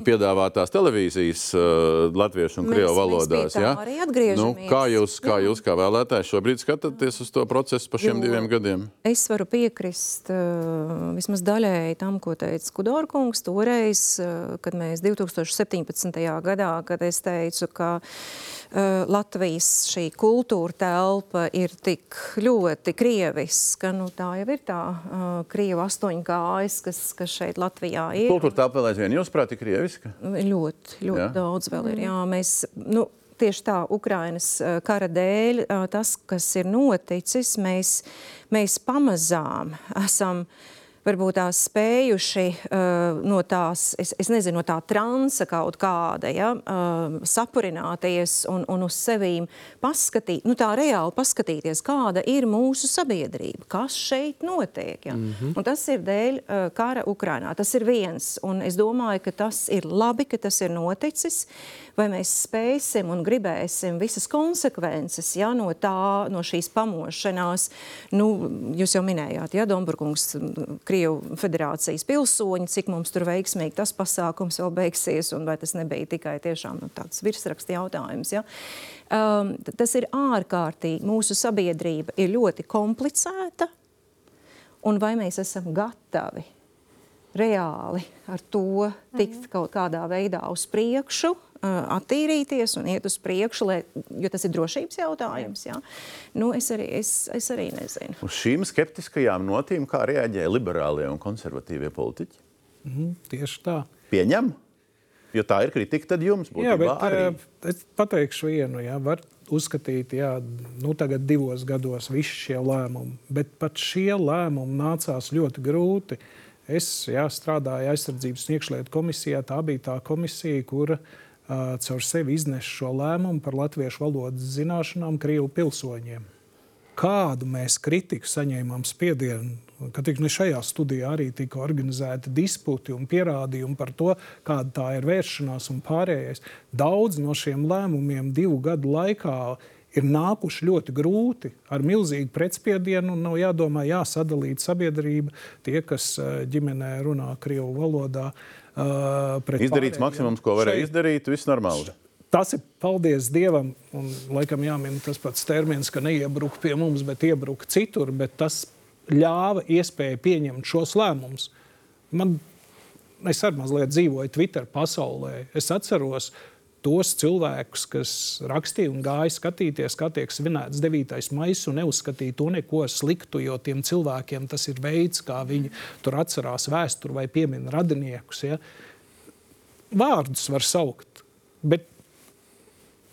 piedāvātās televīzijas latviešu un krievu valodās. Ja? Nu, kā, jūs, kā jā. jūs kā vēlētājs šobrīd skatāties uz to procesu pa šiem jo diviem gadiem? Es varu piekrist vismaz daļēji tam, ko teica Kudorkungs toreiz, kad mēs 2017. gadā, kad es teicu, ka Latvijas šī kultūra telpa ir tik ļoti krieviska, nu tā jau ir tā uh, krieva astoņkājas, kas, kas šeit Latvijā ir. Kultūra telpa vēl aizvien, jūs prāt, ir krieviska? Ļoti, ļoti jā. daudz vēl ir. Jā, mēs, nu, tieši tā, Ukrainas kara dēļ, tas, kas ir noticis, mēs, mēs pamazām esam uh, varbūt tās spējuši uh, no tās, es, es nezinu, no tā transa kaut kāda, ja, uh, sapurināties un, un uz sevīm paskatīt, nu tā reāli paskatīties, kāda ir mūsu sabiedrība, kas šeit notiek. Ja. Mm -hmm. Un tas ir dēļ uh, kara Ukrainā. Tas ir viens, un es domāju, ka tas ir labi, ka tas ir noticis. Vai mēs spēsim un gribēsim visas konsekvences ja, no, tā, no šīs pamošanās? Nu, jūs jau minējāt, ja, Domburkungs, Krievu federācijas pilsoņi, cik mums tur veiksmīgi tas pasākums vēl beigsies, un vai tas nebija tikai tiešām nu, tāds virsraksta jautājums. Ja? Um, tas ir ārkārtīgi. Mūsu sabiedrība ir ļoti komplicēta, un vai mēs esam gatavi reāli ar to tikt mhm. kaut kādā veidā uz priekšu, attīrīties un iet uz priekšu, lai, jo tas ir drošības jautājums. Ja? Nu, es, arī, es, es arī nezinu. Uz šīm skeptiskajām notīm, kā reaģē liberālie un konservatīvie politiķi? Mm, tieši tā. Pieņem? Jo tā ir kritika, tad jums būtu jā, bet, arī. Es pateikšu vienu, jā, var uzskatīt, jā, nu tagad divos gados visi šie lēmumi, bet pat šie lēmumi nācās ļoti grūti. Es jā, strādāju aizsardzības un iekšlietu komisijā. Tā bija tā komisija, kura uh, caur sevi iznes šo lēmumu par latviešu valodas zināšanām Krievu pilsoņiem. kādu mēs kritiku saņēmām spiedienu. Kad tik ne šajā studijā arī tika organizēti disputi un pierādījumi par to, kāda tā ir vēršanās un pārējais. Daudz no šiem lēmumiem divu gadu laikā ir nākuši ļoti grūti, ar milzīgu pretspiedienu. Nav jādomā, jāsadalīt sabiedrība, tie, kas eh, ģimenē runā krievu valodā. Uh, Izdarīts maksimums, ko varēja šeit, izdarīt, viss normāli. Tas ir paldies Dievam, un laikam jāmin tas pats termins, ka neiebruka pie mums, bet iebruka citur. Bet tas ļāva iespēju pieņemt šos lēmumus. Man, es arī mazliet dzīvoju Twitter pasaulē. Es atceros tos cilvēkus, kas rakstīja un gāja skatīties, kā tiek svinēts 9. maija, un neuzskatīja to neko sliktu, jo tiem cilvēkiem tas ir veids, kā viņi tur atcerās vēsturi vai piemin radiniekus. Ja? Vārdus var saukt, bet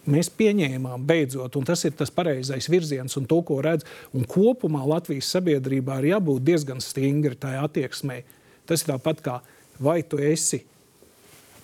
mēs pieņēmām beidzot, un tas ir tas pareizais virziens un to, ko redz. Un kopumā Latvijas sabiedrībā ir jābūt diezgan stingri tajā attieksmē. Tas ir tāpat kā vai tu esi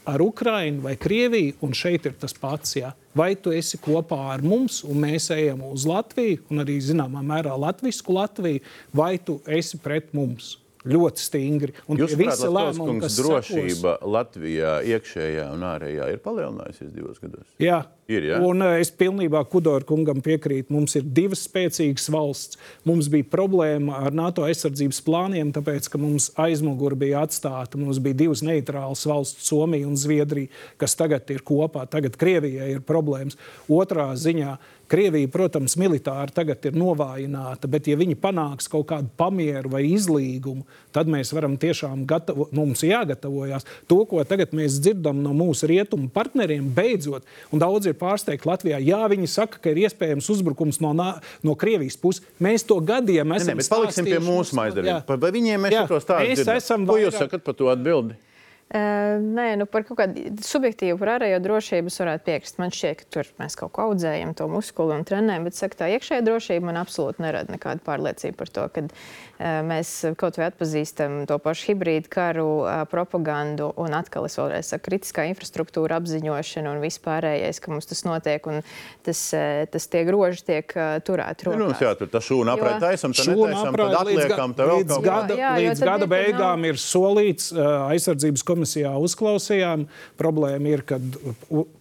ar Ukrajinu vai Krieviju, un šeit ir tas pats. Ja? Vai tu esi kopā ar mums, un mēs ejam uz Latviju, un arī zināmā mērā Latviju, Latviju, vai tu esi pret mums? ļoti stingri. Un Jūs visi lēmumi, kas drošība sakos, Latvijā iekšējā un ārējā ir palielinājusies divos gados? Jā. Ir, ja? Un uh, es pilnībā Kudoru kungam piekrītu. Mums ir divas spēcīgas valsts. Mums bija problēma ar NATO aizsardzības plāniem, tāpēc, ka mums aizmugure bija atstāta. Mums bija divas neitrālas valsts, Somija un Zviedrija, kas tagad ir kopā. Tagad Krievijai ir problēmas. Otrā ziņā Krievija, protams, militāri tagad ir novājināta, bet ja viņi panāks kaut kādu pamieru vai izlīgumu, tad mēs varam tiešām gatavo, nu, mums jāgatavojas. To, ko tagad mēs dzirdam no mūsu rietumu partneriem, beidzot, un daudz ir pārsteigti Latvijā, jā, viņi saka, ka ir iespējams uzbrukums no, no Krievijas puses. Mēs to gadiem esam. Ne, ne, bet paliksim pie mūsu maizdariem. Vai viņiem mēs jā, šo stāstu dzirdam? Ko jūs sakat par to atbildi? Uh, nē, nu par kaut kādu subjektīvu, par ārējo drošību varētu piekrist. Man šķiet, ka tur mēs kaut ko audzējam, to muskuli un trenējam, bet saka, tā iekšējā drošība man absolūti nerada nekādu pārliecību par to, ka mēs kaut vai atpazīstam to pašu hibrīdu karu, propagandu un atkal es vēlreiz saku, kritiskā infrastruktūra apziņošana un vispārējais, ka mums tas notiek un tas, tas tie groži tiek turēti rokās. Nu, jā, tur tas šūna aprēt taisam, tad netaisam, tad atliekam, ko. Gada, jā, līdz gada beigām nav... ir solīts aizsardzības komisija komisijā uzklausījām. Problēma ir, ka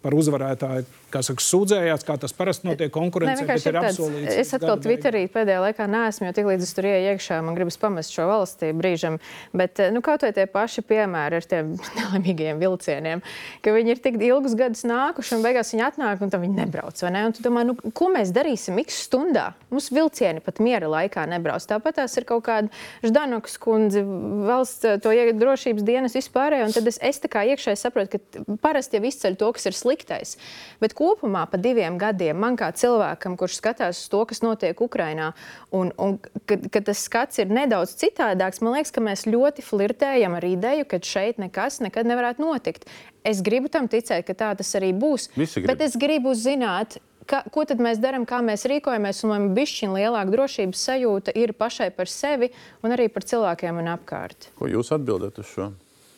par uzvarētāju saka, sūdzējās, kā tas parasti notiek konkurencē, bet ir apsolīts. Es atkal Twitterī pēdējā laikā neesmu, jo tik līdz es tur ieju iekšā, man gribas pamest šo valstī brīžam. Bet nu, kaut vai tie paši piemēri ar tiem nelaimīgajiem vilcieniem, ka viņi ir tik ilgus gadus nākuši un beigās viņi atnāk un tad viņi nebrauc. Ne? Un tu domā, nu, ko mēs darīsim x stundā? Mums vilcieni pat miera laikā nebrauc. Tāpat tās ir kaut kāda Ždanokas kundze, valsts to drošības dienas vispārējo un tad es, es tā kā iekšēji saprotu, ka parasti jau izceļ to, kas ir sliktais. Bet kopumā pa diviem gadiem man kā cilvēkam, kurš skatās uz to, kas notiek Ukrajinā, un, un kad, kad tas skats ir nedaudz citādāks, man liekas, ka mēs ļoti flirtējam ar ideju, ka šeit nekas nekad nevarētu notikt. Es gribu tam ticēt, ka tā tas arī būs. Bet es gribu zināt, Ka, ko tad mēs darām, kā mēs rīkojamies, un man bišķiņa lielāka drošības sajūta ir pašai par sevi un arī par cilvēkiem un apkārt. Ko jūs atbildat uz šo?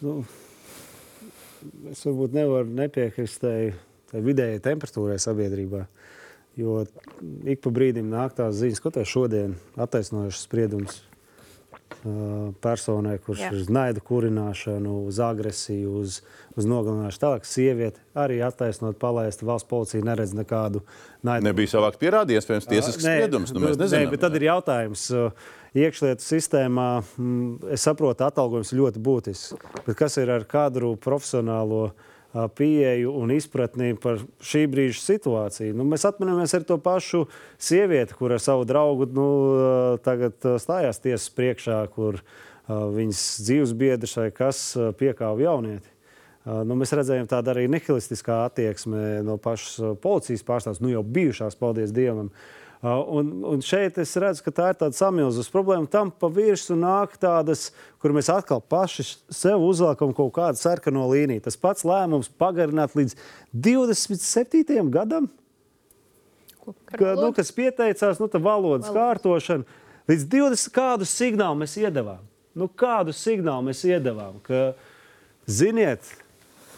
Nu, es varbūt nevaru nepiekrist tai, vidējai temperatūrai sabiedrībā. Jo ik pa brīdim nāk tās ziņas, tas šodien attaisnojušas spriedums personai, kurš Jā. uz naidu kurināšanu, uz agresiju, uz, uz nogalināšanu. Tālāk sieviete arī attaisnot, palaista. Valsts policija neredz nekādu naidu. Nebija savākt pierādījums, iespējams, tiesisks uh, spriedums. Nu, mēs nezinām. Ne, bet tad ir jautājums. Uh, iekšlietu sistēmā, mm, es saprotu, atalgojums ļoti būtisks. Bet kas ir ar kadru profesionālo pieeju un izpratni par šī brīža situāciju? Nu, mēs atminamies ar to pašu sievieti, kur ar savu draugu nu, tagad stājās tiesas priekšā, kur viņas dzīves biedrs vai kas piekāva jaunieti. Nu, mēs redzējām tādu arī nihilistiskā attieksme no pašas policijas pārstāvjas, nu jau bijušās, paldies Dievam. Uh, un, un šeit es redzu, ka tā ir tāda samilzus problēma. Tam pa virsmu nāk tādas, kur mēs atkal paši sev uzliekam kaut kādu sarkano līniju. Tas pats lēmums pagarināt līdz 27. gadam, ka, nu, kas pieteicās, nu, tā valodas Valodas. kārtošana. Līdz 20. kādu signālu mēs iedavām? Nu, kādu signālu mēs iedavām? Ka, ziniet,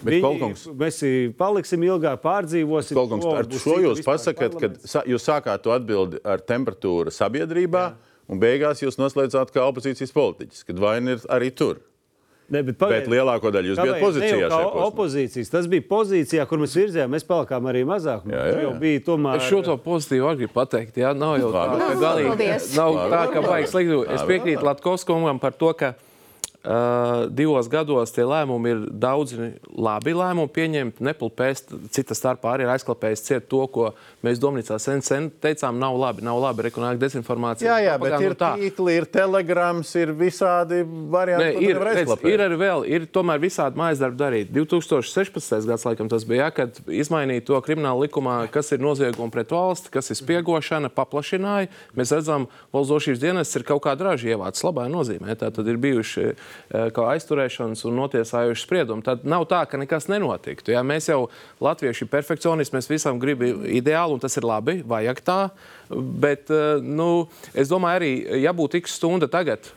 Bet, Kolkungs- Mēs paliksim ilgāk, pārdzīvosim. Kolkungs, ar šo jūs pasakāt, ka parlaments. sa, jūs sākāt to atbildi ar temperatūru sabiedrībā, Jā. un beigās jūs noslēdzāt kā opozīcijas politiķis, kad vaina ir arī tur. Ne, bet, Bet lielāko daļu jūs bijat pozīcijā posmā. opozīcijas. Tas bija pozīcijā, kur mēs virzījām. Mēs palikām arī mazāk. Jā, jā, jā. bija tomēr. Es šo to pozitīvu arī gribu pateikt. Jā, nav jau tā, ka galīgi nav tā, ka vajag sliktu. Es piekrītu Latkovskungam par to, ka uh, divos gados tie lēmumi ir daudzi labi lēmumi pieņemti. Nepilpēs, cita starpā arī ir aizklapējis ciet to, ko mēs Domnīcā sen, sen teicām, nav labi, nav labi, rekonāka dezinformācija. Jā, jā, bet ir tā. tīkli, ir telegrams, ir visādi varianti. Ko ir, redz, ir arī vēl, ir tomēr visādi mājas darbi darīt. 2016. gads, laikam, tas bija, ja, kad izmainīja to kriminālu likumā, kas ir noziegumi pret valsti, kas ir spiegošana, paplašināja. Mēs redzam, valsts drošības dienests ir kaut kādā ražā ievācis labā nozīmē. Tā tad ir bijuši kā aizturēšanas un notiesājuši spriedumi. Tad nav tā, ka nekas nenotiktu. Ja? Mēs jau latvieši ir perfekcionisti, mēs visam gribam ideāli, un tas ir labi, vajag tā. Bet eh, nu, es domāju, arī, ja būtu x stunda tagad,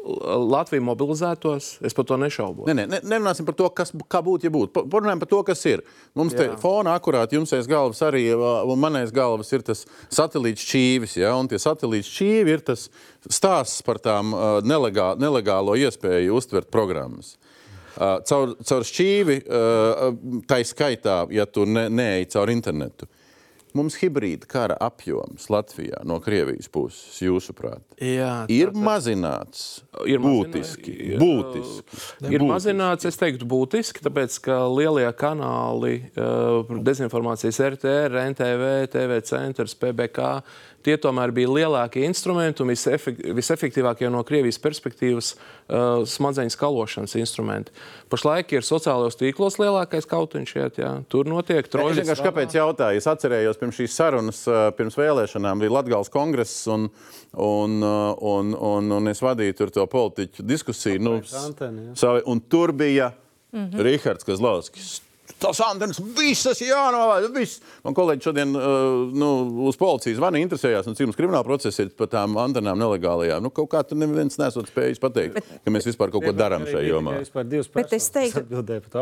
Latvija mobilizētos, es par to nešaubos. Nē, nē, ne- nerunāsim par to, kas, būtu, ja būtu. Pa- Parunājam par to, kas ir. Mums te Jā. fonā akurāt jums aiz galvas arī, uh, un manais galvas ir tas satelīts šķīvis. Ja? Un tie satelīts šķīvi ir tas stāsts par tām uh, nelegā, nelegālo iespēju uztvert programmas. Uh, caur, caur šķīvi, uh, tā skaitā, ja tu ne, neej caur internetu. Mums hibrīda kara apjoms Latvijā no Krievijas puses, jūsuprāt, Jā, ir mazināts Ir būtiski. mazināts, būtiski. Ir mazināts, es teiktu, būtiski, tāpēc ka lielie kanāli, uh, dezinformācijas RTR, NTV, TV centrs, PBK, tie tomēr bija lielākie instrumenti un visefek visefektīvākie no Krievijas perspektīvas uh, smadzeņu skalošanas instrumenti. Pašlaik ir sociālajos tīklos lielākais kautiņš, iet, jā. tur notiek Es troļļi. vienkārši kāpēc jautāju? Es atcerējos pirms šīs sarunas, ā, pirms vēlēšanām bija Latvijas kongress, un, un, ā, un, un, un es vadīju tur to politiķu diskusiju. Nu, anteni, savi, un tur bija mm -hmm. Rihards Kazlauskis. Tas antenas visas jānovada. Viss. Man kolēģi šodien uh, nu, uz policijas zvana interesējās, un cik mums krimināla procesa ir par tām antenām nelegālajām. Nu, kaut kā tur neviens nesot spējis pateikt, Bet, ka mēs vispār kaut ko darām šajā jomā. Bet es teiktu,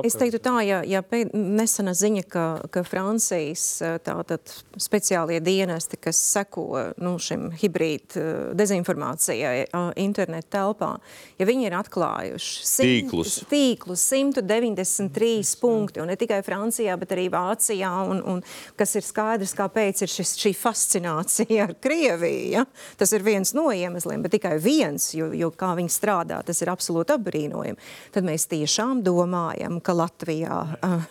es teiktu tā, ja, ja pēd, nesena ziņa, ka, ka Francijas eh, tātad, speciālie dienesti, kas seko nu, šim hibrīd eh, dezinformācijai internetu telpā, ja viņi ir atklājuši simt- Tīklus. tīklus 193 punkti, un ne tikai Francijā, bet arī Vācijā, un, un kas ir skaidrs, kāpēc ir šis, šī fascinācija ar Krieviju. Ja? Tas ir viens no iemesliem, bet tikai viens, jo, jo kā viņi strādā, tas ir absolūti apbrīnojami. Tad mēs tiešām domājam, ka Latvijā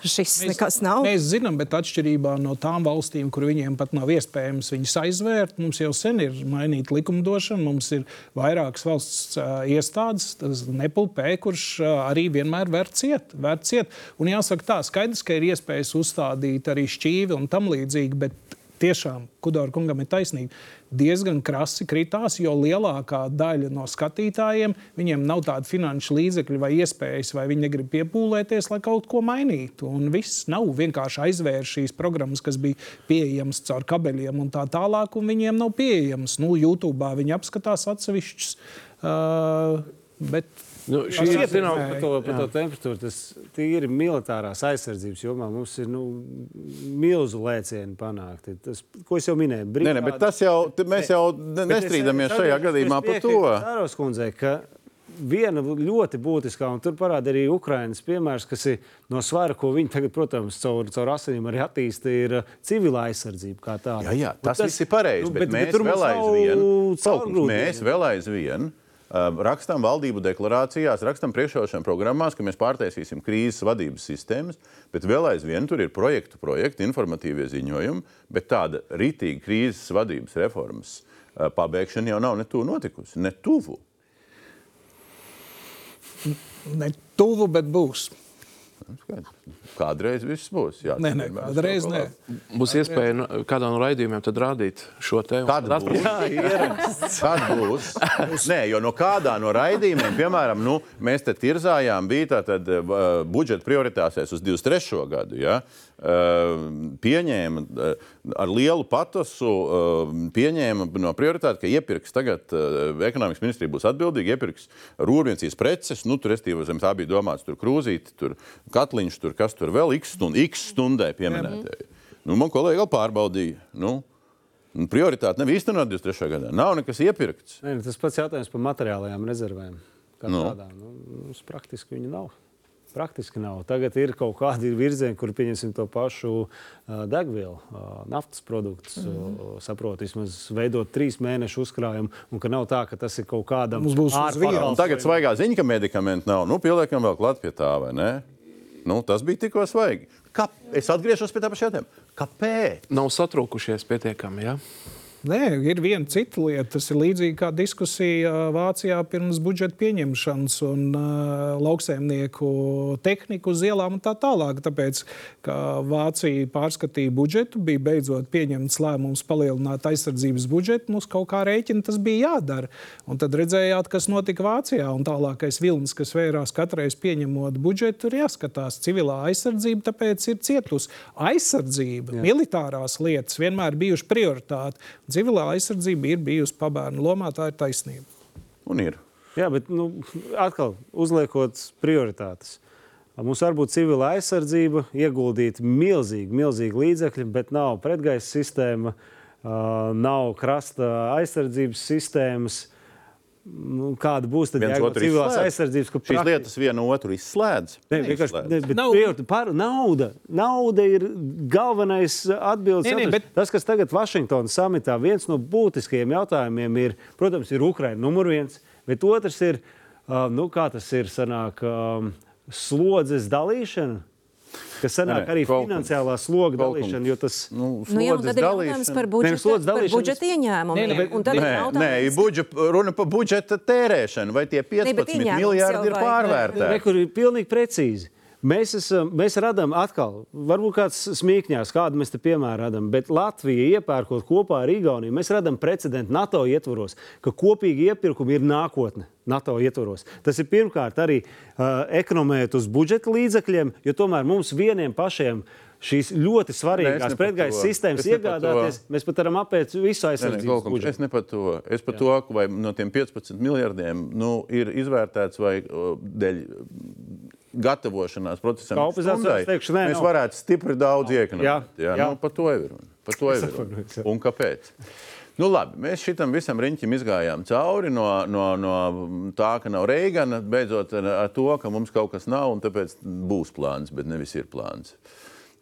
šis mēs, nekas nav. Mēs zinām, bet atšķirībā no tām valstīm, kur viņiem pat nav iespējams viņus aizvērt, mums jau sen ir mainīta likumdošana. Mums ir vairākas valsts uh, iestādes, tas Nepulpē, kurš uh, arī vienmēr vērt ciet, vērt ciet. Un jāsaka tā, skaidrs, ka ir iespējas uzstādīt arī šķīvi un tam līdzīgi, bet tiešām Kudora kungam ir taisnība. Diezgan krasi kritās, jo lielākā daļa no skatītājiem viņiem nav tāda finanšu līdzekļa vai iespējas, vai viņi negrib piepūlēties, lai kaut ko mainītu. Un viss nav vienkārši aizvērts šīs programmas, kas bija pieejamas caur kabeļiem un tā tālāk, un viņiem nav pieejamas. Nu, YouTube viņi apskatās atsevišķus. Uh, bet Nu, Šī ir zināma zināma par to, par to temperatūru. Tas ir militārās aizsardzības jomā. Mums ir nu, milzu lēcieni panākti. Tas, ko es jau minēju, Nē, nē, bet tas jau, mēs jau ne- nestrīdamies šajā gadījumā par to. Tāros kundzei, ka viena ļoti būtiskā, un tur parāda arī Ukraiņas piemērs, kas ir no svara, ko viņi tagad, protams, caur, caur asinīm arī attīsta, ir uh, civilā aizsardzība. Jā, jā, tas, tas viss ir pareizi. nu, bet, bet, bet mēs vēl aizvien, Paukungs, caurgrūdieņu. mēs vēl aizvien rakstām valdību deklarācijās, rakstām priekšrošana programmās, ka mēs pārtaisīsim krīzes vadības sistēmas, bet vēl aizvien tur ir projektu, projekti, informatīvie ziņojumi, bet tāda rītīga krīzes vadības reformas pabeigšana jau nav ne tuvu notikusi, ne tuvu. ne tuvu, bet būs. Skaidrs. Kādreiz viss būs. Jā, Nē, nē, kādreiz nē. Būs iespēja nu, kādā no raidījumiem tad rādīt šo te Kad būs? Kad būs? Nē, jo no kādā no raidījumiem, piemēram, nu, mēs te tirzājām, bija tātad uh, budžeta prioritāsēs uz 23. gadu. Ja? Uh, pieņēma uh, ar lielu patosu, uh, pieņēma no prioritāte, ka iepirks tagad, ekonomikas ministrija būs atbildīga, iepirks rūpniecības preces, nu, tur, restīvi, zem tā bija domāts, tur krūzīti, tur katliņš tur, kas tur vēl x, stund, x stundai pieminētajai. Nu, man kolēģi vēl pārbaudīja. Nu, nu, prioritāte nav īstenot 23. gadā. Nav nekas iepirkts. Nē, nu, tas pats jautājums par materiālajām rezervēm. Kā Nu. no. tādām. Nu, mums praktiski viņi nav. Praktiski nav. Tagad ir kaut kādi virzieni, kur pieņemsim to pašu uh, degvielu, uh, naftas produktus. Mm Mhm. -hmm. Saprotu, vismaz veidot trīs mēnešu uzkrājumu, un ka nav tā, ka tas ir kaut kādam Mums būs uz Un tagad svaigā ziņa, ka medikamenti nav. Nu, pieliekam vēl klāt pie tā, vai ne? Nu, tas bija tikko svaigi. Kā? Es atgriežos pie tā paša jautājuma. Kāpēc? Nav satrūkušies pietiekami. Ja? Nē, ir viena cita lieta. Tas ir līdzīgi kā diskusija ā, Vācijā pirms budžeta pieņemšanas un uh, lauksaimnieku tehniku uz ielām un tā tālāk. Tāpēc, ka Vācija pārskatīja budžetu, bija beidzot pieņemts lēmums palielināt aizsardzības budžetu. Mums kaut kā rēķina tas bija jādara. Un tad redzējāt, kas notika Vācijā. Un tālākais vilnis, kas vērās katreiz pieņemot budžetu, ir jāskatās. Civilā aizsardzība tāpēc ir cietusi. Aizsardzība, Jā. militārās lietas vienmēr ir bijušas prioritāte. Civilā aizsardzība ir bijusi pabērnu lomā, tā ir taisnība. Un ir. Jā, bet nu, atkal uzliekot prioritātes. Mums var būt civila aizsardzība, ieguldīt milzīgi, milzīgi līdzekļi, bet nav pretgaisa sistēma, nav krasta aizsardzības sistēmas. Nu, kāda būs tad jēga no otru civilās aizsardzības? Šīs prakti- lietas viena otru izslēdz. Ne, vienkārši, ne, bet Nav- priori- par, nauda, nauda ir galvenais atbildes. Jautājums. bet- Tas, kas tagad Vašingtonas samitā viens no būtiskajiem jautājumiem ir, protams, ir Ukraina numur viens, bet otrs ir, nu, kā tas ir, sanāk, slodzes dalīšana. Kas sanāk Nē, nē, arī kvalkums. finansiālā sloga dalīšana, jo tas Nu, Nu, jā, slodzes tad ir jautājums dalīšana. par budžeta, slodzes par budžeta ieņēmumiem. Nē, nē, Nē, nē, budžet, runa par budžeta tērēšanu. Vai tie 15 bet ieņēmums miljardi jau ir pārvērtēti? Kur ir pilnīgi precīzi. Mēs, esam, mēs radām atkal, varbūt kāds smīkņās, kādu mēs te piemēram radām, bet Latvija iepērkot kopā ar Igauniju, mēs radām precedentu NATO ietvaros, ka kopīgi iepirkumi ir nākotne NATO ietvaros. Tas ir pirmkārt arī uh, ekonomēt uz budžeta līdzekļiem, jo tomēr mums vieniem pašiem šīs ļoti svarīgās ne pretgaisa to. sistēmas ne to. iegādāties. Mēs pat varam apēt visu aizsardzības Golkungs, budžetu. es ne par to. Es par to, ka vai no tiem 15 miljardiem nu, ir izvērtēts vai o, dēļ gatavošanās procesam. Stundai teikšu, nē, mēs nav. varētu stipri daudz iekonomēt. Jā, jā, jā. Nu, par to ir runa. Par to ir runa. Un kāpēc? Nu, labi, mēs šitam visam riņķim izgājām cauri no, no, no tā, ka nav Reigana, beidzot ar, ar to, ka mums kaut kas nav un tāpēc būs plāns, bet nevis ir plāns.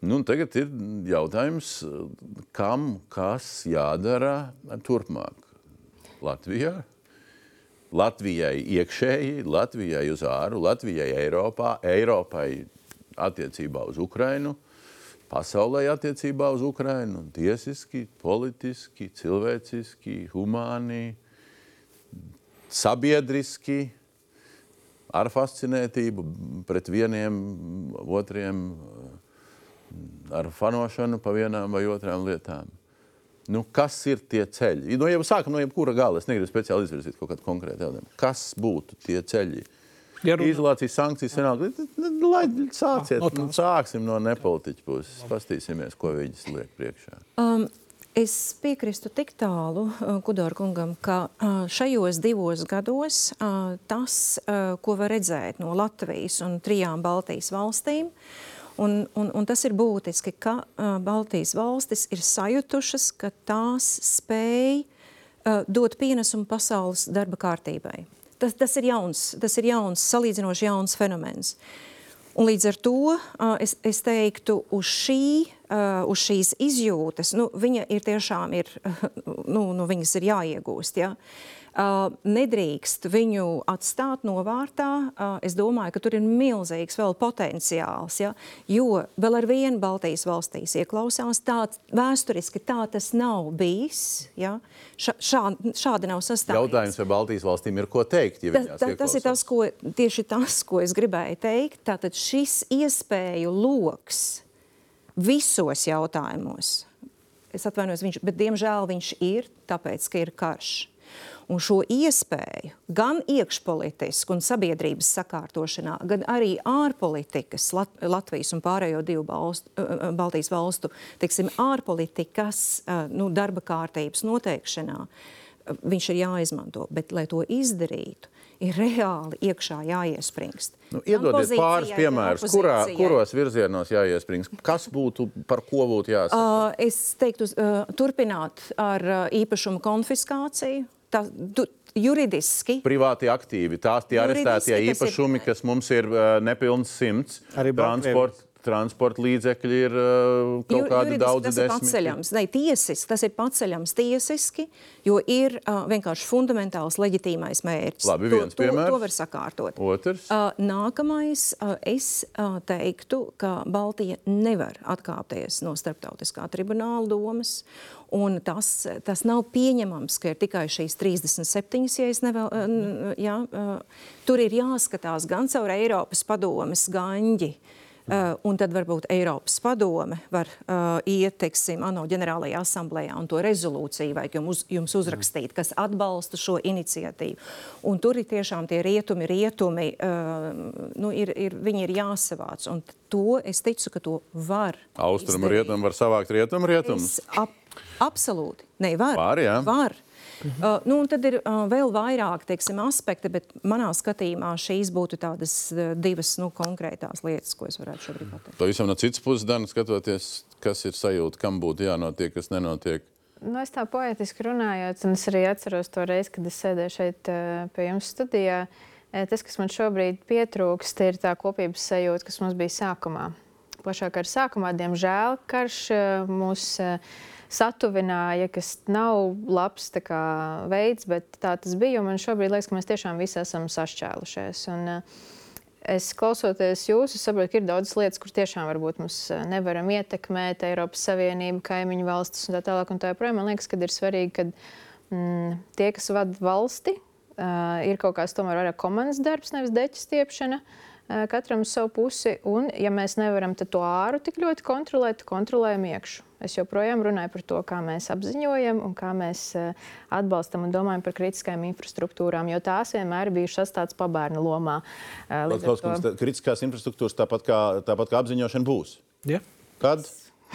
Nu, tagad ir jautājums, kam kas jādara turpmāk Latvijā. Latvijai iekšēji, Latvijai uz āru, Latvijai Eiropā, Eiropai attiecībā uz Ukrajinu, pasaulē attiecībā uz Ukrajinu, tiesiski, politiski, cilvēciski, humāni, sabiedriski, ar fascinētību pret vieniem, otriem, ar fanošanu pa vienām vai otrām lietām. Nu, kas ir tie ceļi? No jau sākam no jebkura gala. Es negribu speciāli izvirzīt kaut kādu konkrētu jautājumu. Kas būtu tie ceļi? Ja runa- Izolācijas sankcijas vienalga. Lai sāciet, Ah, no nu, sāksim no nepolitiķa puses. Pastīsimies, ko viņas liek priekšā. Um, es piekrītu tik tālu uh, Kudora kungam, ka uh, šajos divos gados uh, tas, ko var redzēt no Latvijas un trijām Baltijas valstīm, un, un, un tas ir būtiski, ka uh, Baltijas valstis ir sajutušas, ka tās spēj uh, dot pienesumu pasaules darba kārtībai. Tas, tas, ir jauns, tas ir jauns, salīdzinoši jauns fenomens. Un līdz ar to uh, es, es teiktu, uz, šī, uh, uz šīs izjūtas, nu, viņa ir tiešām ir, nu, nu, viņas ir jāiegūst. Ja? Uh, nedrīkst viņu atstāt novārtā. Uh, es domāju, ka tur ir milzīgs vēl potenciāls. Ja? Jo vēl ar vienu Baltijas valstīs ieklausās, tā vēsturiski tā tas nav bijis. Ja? Ša, šā, šādi nav sastāvdaļa. Jautājums, vai Baltijas valstīm ir ko teikt? Ja Ta, ta, tas ir tas, ko, tieši tas, ko es gribēju teikt. Tātad šis iespēju lokus visos jautājumos, es atvainojos, viņš, bet diemžēl viņš ir, tāpēc, ka ir karš. Un šo iespēju gan iekšpolitiski un sabiedrības sakārtošanā, gan arī ārpolitikas, Lat Latvijas un pārējo divu balstu, uh, Baltijas valstu, teiksim, ārpolitikas uh, nu, darba kārtības noteikšanā, viņš ir jāizmanto. Bet, lai to izdarītu, ir reāli iekšā jāiespringst. Nu, iedodiet pāris piemērus, kurā, kuros virzienos jāiesprings. Kas būtu, par ko būtu jāsaka? Uh, es teiktu, uh, turpināt ar uh, īpašumu konfiskāciju. Tā, tu, juridiski Privāti aktīvi, tās tie Juridiski arestētie tas ir- īpašumi, kas mums ir uh, nepilns simts. Arī transporta, transporta līdzekļi ir uh, kaut Ju- kādi juridiski daudzi tas ir paceļams. Ne, tiesiski tas ir paceļams tiesiski, jo ir uh, vienkārši fundamentāls leģitīmais mērķis. Labi, to, viens to, piemērs. to var sakārtot. Otrs. Uh, nākamais, uh, es uh, teiktu, ka Baltija nevar atkāpties no starptautiskā tribunāla domas. Un tas, tas nav pieņemams, ka ir tikai šīs 37, ja es nevēl, uh, jā, uh, tur ir jāskatās gan caur Eiropas padomes gaņģi, Uh, un tad varbūt Eiropas padome var uh, iet, teiksim, ANO ģenerālajā asamblējā un to rezolūciju vajag jums, jums uzrakstīt, kas atbalsta šo iniciatīvu. Un tur ir tiešām tie rietumi, rietumi, uh, nu, ir, ir, viņi ir jāsavāc. Un to es ticu, ka to var. Austrumu rietumu var savākt rietumu rietumus. Es ap, absolūti. Nē, var. Var, jā. var. Uh, nu, tad ir uh, vēl vairāk teiksim, aspekti, bet manā skatījumā šīs būtu tādas uh, divas nu, konkrētās lietas, ko es varētu šobrīd pateikt. Pavisam no citas puses, Dana, skatoties, kas ir sajūta, kam būtu jānotiek, kas nenotiek. Nu, es tā poetiski runājot, un es arī atceros to reizi, kad es sēdēju šeit pie jums studijā. Tas, kas man šobrīd pietrūkst, ir tā kopības sajūta, kas mums bija sākumā. Plašāk ar sākumā, diemžēl, karš mūs eh, satuvināja, kas nav labs kā, veids, bet tā tas bija. Man šobrīd liekas, ka mēs tiešām visi esam sašķēlušies. Un, eh, Es klausoties jūs, es saprotu, ka ir daudzas lietas, kur tiešām varbūt mums eh, nevaram ietekmēt Eiropas Savienību, kaimiņu valstis un tā tālāk. Un tā joprojām man liekas, ka ir svarīgi, ka mm, tie, kas vada valsti, uh, ir kaut kāds tomēr vairāk komandas darbs, nevis deķa stiepšana. uh, Katram uz savu pusi, un, ja mēs nevaram to āru tik ļoti kontrolēt, tad kontrolējam iekšā. Es joprojām runāju par to, kā mēs apziņojam un kā mēs uh, atbalstam un domājam par kritiskajām infrastruktūrām, jo tās vienmēr ir bijušas atstātas pabērnu lomā. Ar Klaus, to- tā- Kritiskās infrastruktūras tāpat kā, tāpat kā apziņošana būs. Ja? Kad?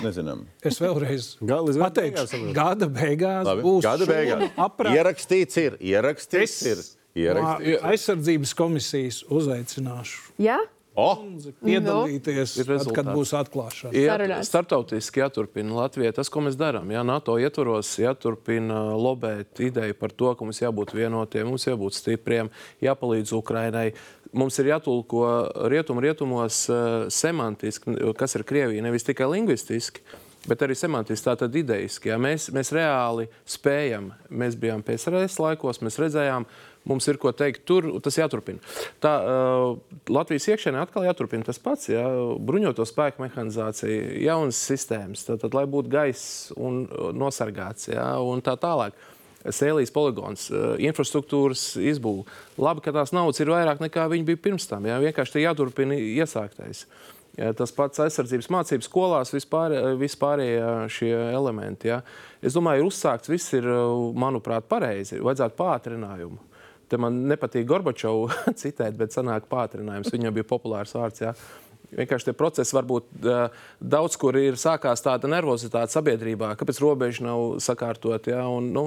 Nezinām. Es vēlreiz pateikšu, gada beigās Labi, būs Gada beigās. aprāts. Ierakstīts ir. Ierakstīts ir. Ierakstīts. Aizsardzības komisijas uzaicināšu Jā, Oh, piedalīties, Ir tad, kad būs atklāšana. Jā, startautiski jāturpina Latvijai tas, ko mēs darām. Jā, NATO ietvaros jāturpina lobēt ideju par to, ka mums jābūt vienotiem, mums jābūt stipriem, jāpalīdz Ukrainai. Mums ir jātulko rietumu rietumos eh, semantiski, kas ir Krievija, nevis tikai lingvistiski. Bet arī semantiski, tātad idejiski. Jā. Mēs, mēs reāli spējam. Mēs bijām PSRS laikos, mēs redzējām, mums ir ko teikt tur, tas jāturpina. Tā Latvijas iekšēnē atkal jāturpina tas pats. Jā. Bruņoto spēku mehanizācija, jaunas sistēmas, tātad, lai būtu gaiss un nosargāts jā, un tā tālāk. Sēlijas poligons, infrastruktūras izbūve. Labi, ka tās naudas ir vairāk nekā viņi bija pirms tam. Jā. Vienkārši jāturpina iesāktais. Jā, Tas pats aizsardzības mācības skolās, vispār, vispārējie šie elementi. Jā. Es domāju, ir uzsākts, viss ir, manuprāt, pareizi. Vajadzētu pātrinājumu. Te man nepatīk Gorbačovu citēt, bet sanāk pātrinājums. Viņam bija populārs vārds. Jā. Vienkārši tie procesi varbūt daudz kur ir sākās tāda nervozitāte sabiedrībā, kāpēc robeža nav sakārtot. Jā, un, nu,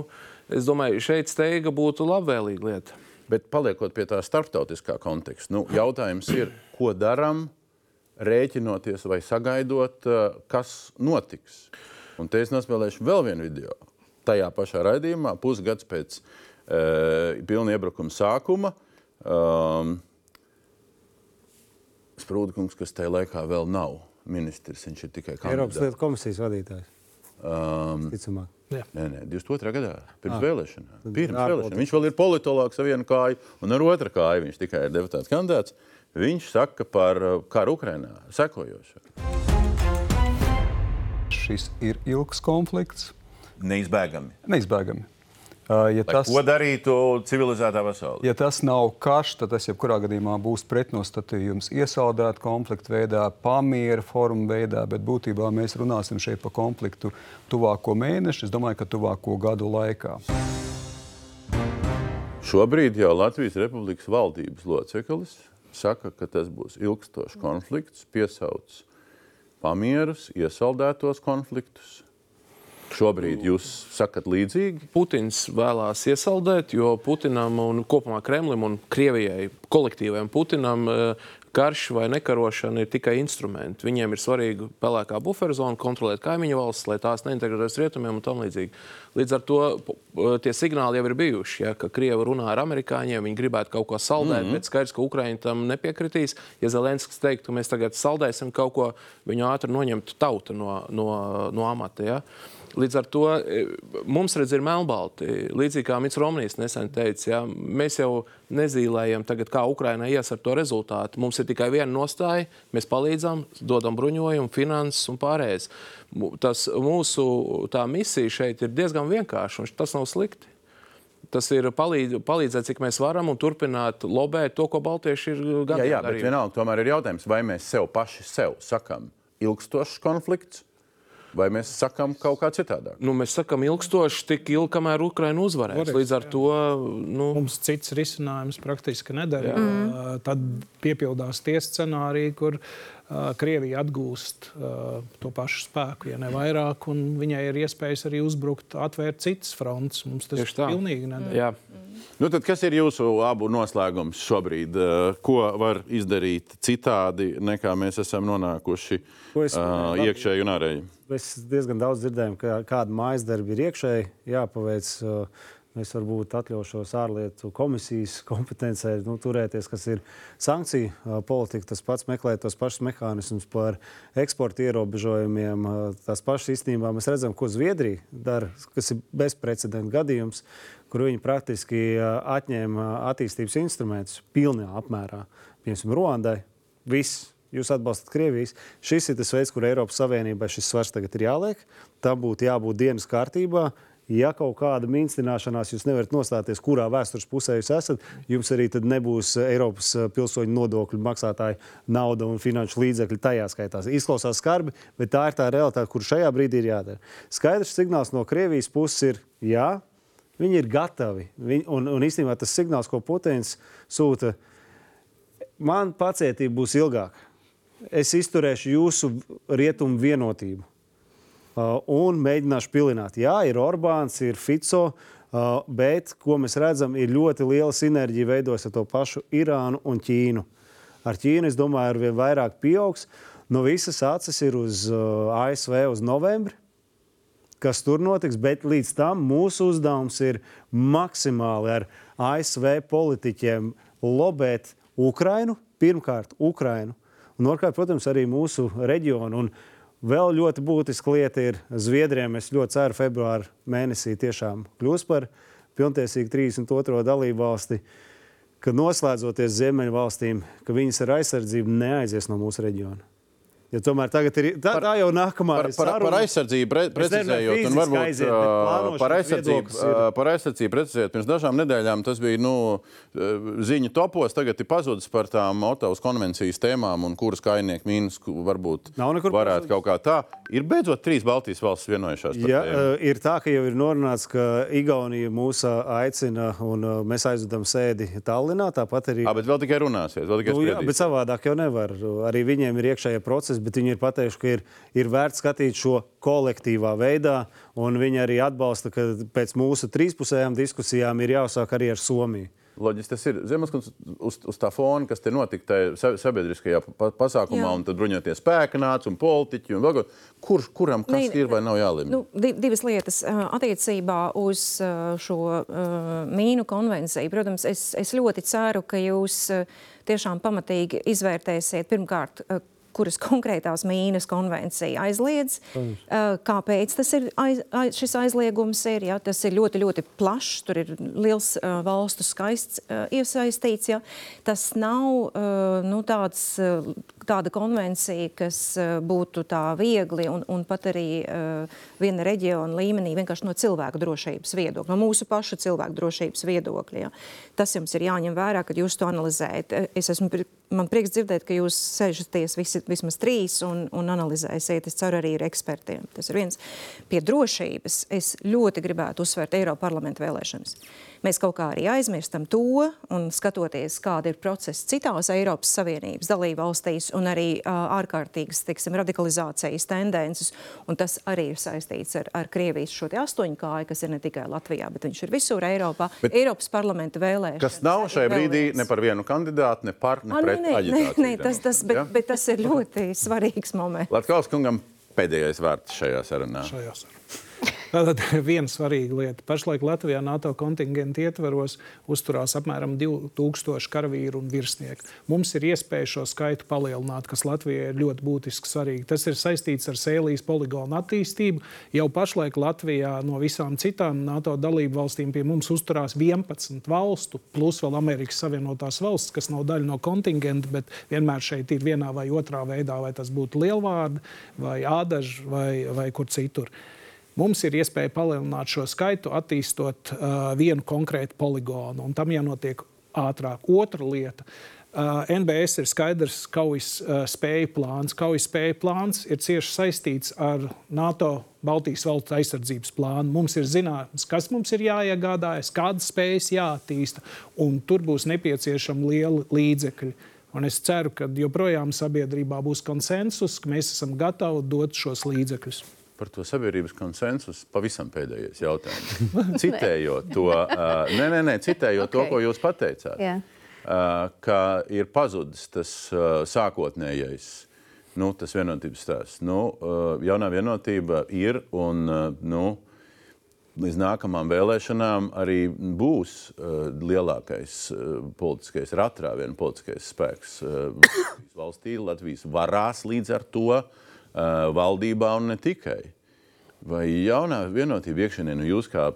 es domāju, šeit steiga būtu labvēlīga lieta. Bet paliekot pie tā starptautiskā konteksta, nu, jautājums ir, ko darām, rēķinoties vai sagaidot, kas notiks. Un te es nospēlēšu vēl vienu video. Tajā pašā raidījumā, pusgads pēc pilna iebrukuma sākuma, um, Sprūdkungs, kas tajā laikā vēl nav ministrs, viņš ir tikai Eiropas kandidāts. lietu komisijas vadītājs. Um, Ticamāk. Nē, nē, 22. gadā, pirms Ah. vēlēšanām. Pirms ārpolitika. vēlēšanām. Viņš vēl ir politologs ar vienu kāju, un ar otru kāju viņš tikai ir deputāts kandidāts. Viņš saka par uh, karu Ukrainā sekojošo. Šis ir ilgs konflikts, Neizbēgami. neizbēgami. Ja Tas... tas, Ko darītu civilizētā pasaulē? ja tas nav karš, tad tas jebkurā gadījumā būs pretnostatījums iesaldēta konflikta veidā, pamiera forma veidā, bet būtībā mēs runāsim šeit par konfliktu tuvāko mēnešu, es domāju, ka tuvāko gadu laikā. Šobrīd jau Latvijas Republikas valdības loceklis saka, ka tas būs ilgstošs konflikts, piesauc pamierus, iesaldētos konfliktus. Šobrīd jūs sakat līdzīgi. Putins vēlās iesaldēt, jo Putinam un kopumā Kremlim un Krievijai kolektīvajam Putinam eh, karš vai nekarošana ir tikai instrumenti. Viņiem ir svarīgi pelēkā buferzona, kontrolēt kaimiņu valsts, lai tās neintegrētos rietumiem un tam līdzīgi. Līdz ar to tie signāli jau ir bijuši, ja, ka Krievi runā ar amerikāņiem, viņi gribētu kaut ko saldēt, mm -hmm. bet skaidrs, ka Ukraiņi tam nepiekritīs. Ja Zelenskis teiktu, mēs tagad saldēsim kaut ko, viņu ātri noņemtu tauta no, no, no amata. Ja. Līdz ar to e, mums redz, ir melnbalti. Līdzīgi kā Mits Romnīs nesen teica, ja, mēs jau nezīmējam, tagad, kā Ukraiņai ies ar to rezultātu. Mums ir tikai viena nostāja, mēs palīdzam, dodam bruņojumu, finanses un pārējais. Tas mūsu misija šeit ir diezgan vienkārša, un tas nav slikti. Tas ir palīdz, palīdzēt, cik mēs varam, un turpināt lobēt to, ko Baltieši ir darījuši. Jā, jā, bet vienalga tomēr ir jautājums, vai mēs sev paši sev sakam ilgstošs konflikts Vai mēs sakām kaut kā citādāk? Nu, mēs sakām, ilgstoši tik ilgi, kamēr Ukraina uzvarēs. Varēs, Līdz ar jā. to nu... mums cits risinājums praktiski nedara. Mm. Tad piepildās tie scenāriji, kur uh, Krievija atgūst uh, to pašu spēku, ja ne vairāk, un viņai ir iespējas arī uzbrukt, atvērt citas frontes. Mums tas ir pilnīgi nedara. Nu, tad, kas ir jūsu abu noslēgums šobrīd? Ko var izdarīt citādi, nekā mēs esam nonākuši es, uh, iekšēji un ārēji? Mēs diezgan daudz dzirdējām, ka kāda mājas darba ir iekšēji jāpaveic. Es varbūt atļaušos ārlietu komisijas kompetencē nu, turēties, kas ir sankciju politika. Tas pats meklēt tos pašus mehānismus par eksporta ierobežojumiem. Tās pašas īstenībā mēs redzam, ko Zviedrija dara, kas ir bezprecedenta gadījums kur viņi praktiski atņēma attīstības instrumentus pilnā apmērā. Piemēram, Ruandai viss. Jūs atbalstat Krievijas. Šis ir tas veids, kur Eiropas Savienībai šis svars tagad ir jāliek. Tam būtu jābūt dienas kārtībā. Ja kaut kāda mīnstināšanās jūs nevarat nostāties, kurā vēstures pusē jūs esat, jums arī nebūs Eiropas pilsoņu nodokļu maksātāju nauda un finanšu līdzekļi tajā skaitā. Izklausās skarbi, bet tā ir tā realitāte, kur šajā brīdī ir jādara. Skaidrs signāls no Krievijas puses ir, jā, Viņi ir gatavi. Viņi, un, un īstenībā tas signāls, ko Putins sūta, man pacietība būs ilgāka. Es izturēšu jūsu rietumu vienotību uh, un mēģināšu pilināt. Jā, ir Orbāns, ir Fico, uh, bet, ko mēs redzam, ir ļoti liela sinerģija veidojas ar to pašu Irānu un Ķīnu. Ar Ķīnu, es domāju, ar vien vairāk pieaugs. No visas acis ir uz uh, ASV uz novembri kas tur notiks, bet līdz tam mūsu uzdevums ir maksimāli ar ASV politiķiem lobēt Ukrainu, pirmkārt Ukrainu, un otrkārt, protams, arī mūsu reģionu. Un vēl ļoti būtiska lieta ir Zviedrijam. Es ļoti ceru, ka februāra mēnesī tiešām kļūs par pilntiesīgu 32. dalību valsti, ka noslēdzoties Ziemeļvalstīm, ka viņas ar aizsardzību neaizies no mūsu reģiona. Ja tomēr tagad ir tā, tā jau nākamā par, par, par aizsardzību, pre, precizējot, un varbūt aiziet, par aizsardzību, par aizsardzību precizējot, pirms dažām nedēļām tas bija nu, ziņu topos, tagad ir pazudis par tām Otavas konvencijas tēmām, un kuras kainieku mīnus varbūt varētu kaut kā tā. Ir beidzot trīs Baltijas valstis vienojušās. Ja, ir tā, ka jau ir norunāts, ka Igaunija mūs aicina, un mēs aizvedam sēdi Tallinā, tāpat arī. À, bet vēl tikai runāsies, vēl tikai nu, jā, bet savādāk jau nevar. Arī viņiem ir iekšējie procesi bet viņi ir pateikuši, ka ir, ir vērts skatīt šo kolektīvā veidā, un viņi arī atbalsta, ka pēc mūsu trīspusējām diskusijām ir jāsāk arī ar Somiju. Loģiski tas ir Ziemassvētku uz, uz tā fona, kas te notika tajā sabiedriskajā pasākumā, Jā. un tad bruņoties spēka nāca un politiķi. Un vēl, kur, kuram kas ne, ir vai nav jālemj? Nu, divas lietas attiecībā uz šo uh, mīnu konvenciju. Protams, es, es ļoti ceru, ka jūs tiešām pamatīgi izvērtēsiet pirmkārt, kuras konkrētās mīnas konvencija aizliedz. Protams. Kāpēc tas ir aiz, aiz, šis aizliegums? Ir, ja? Tas ir ļoti, ļoti plašs, tur ir liels uh, valstu skaists uh, iesaistīts. Ja? Tas nav uh, nu, tāds, uh, tāda konvencija, kas uh, būtu tā viegli un, un pat arī uh, viena reģiona līmenī vienkārši no cilvēku drošības viedokļa, no mūsu pašu cilvēku drošības viedokļa. Ja? Tas jums ir jāņem vērā, kad jūs to analizējat. Es esmu, man prieks dzirdēt, ka jūs sēžaties visi vismaz trīs un, un analizēsiet. Es ceru arī ar ekspertiem. Tas ir viens. Pie drošības es ļoti gribētu uzsvērt Eiropas parlamenta vēlēšanas. Mēs kaut kā arī aizmirstam to un skatoties, kāda ir procesa citās Eiropas Savienības dalībvalstīs un arī uh, ārkārtīgas teiksim, radikalizācijas tendences. Un tas arī ir saistīts ar, ar Krievijas šo astoņkāju, kas ir ne tikai Latvijā, bet viņš ir visur Eiropā. Bet Eiropas parlamenta vēlēšanas. Kas nav šajā brīdī ne par vienu kandidātu, ne par ne A, pret nē, nē, nē, tas, tas, bet, Ja? bet tas ir ļoti svarīgs moments. Latvijas kungam pēdējais vārds šajā sarunā. Šajā sarunā. Tātad viena svarīga lieta. Pašlaik Latvijā NATO kontingenta ietvaros uzturās apmēram 2000 karavīru un virsnieku. Mums ir iespēja šo skaitu palielināt, kas Latvijai ir ļoti būtiski svarīgi. Tas ir saistīts ar sēlijas poligonu attīstību. Jau pašlaik Latvijā no visām citām NATO dalību valstīm pie mums uzturās 11 valstu, plus vēl Amerikas Savienotās valsts, kas nav daļa no kontingenta, bet vienmēr šeit ir vienā vai otrā veidā, vai tas būtu lielvārdi, vai ādaži, vai, vai kur citur. Mums ir iespēja palielināt šo skaitu, attīstot uh, vienu konkrētu poligonu, un tam jānotiek ātrāk. Otra lieta. Uh, NBS ir skaidrs kaujas uh, spēju plāns. Kaujas spēju plāns ir cieši saistīts ar NATO Baltijas valsts aizsardzības plānu. Mums ir zināms, kas mums ir jāiegādājas, kādas spējas jāattīsta, un tur būs nepieciešami lieli līdzekļi. Un es ceru, ka joprojām sabiedrībā būs konsensus, ka mēs esam gatavi dot šos līdzekļus. Par to sabiedrības konsensusu pavisam pēdējais jautājums. Citējot to, uh, nē, nē, nē, citējot okay. to, ko jūs pateicāt, Jā. uh, ka ir pazudis tas uh, sākotnējais. Nu, tas vienotības stāsts. Nu, uh, jaunā vienotība ir un uh, nu, līdz nākamajām vēlēšanām arī būs uh, lielākais uh, politiskais ratrāvienu politiskais spēks uh, valstī. Latvijas varās līdz ar to uh, valdībā un ne tikai. Vai jaunā vienotība iekšienē, nu jūs kā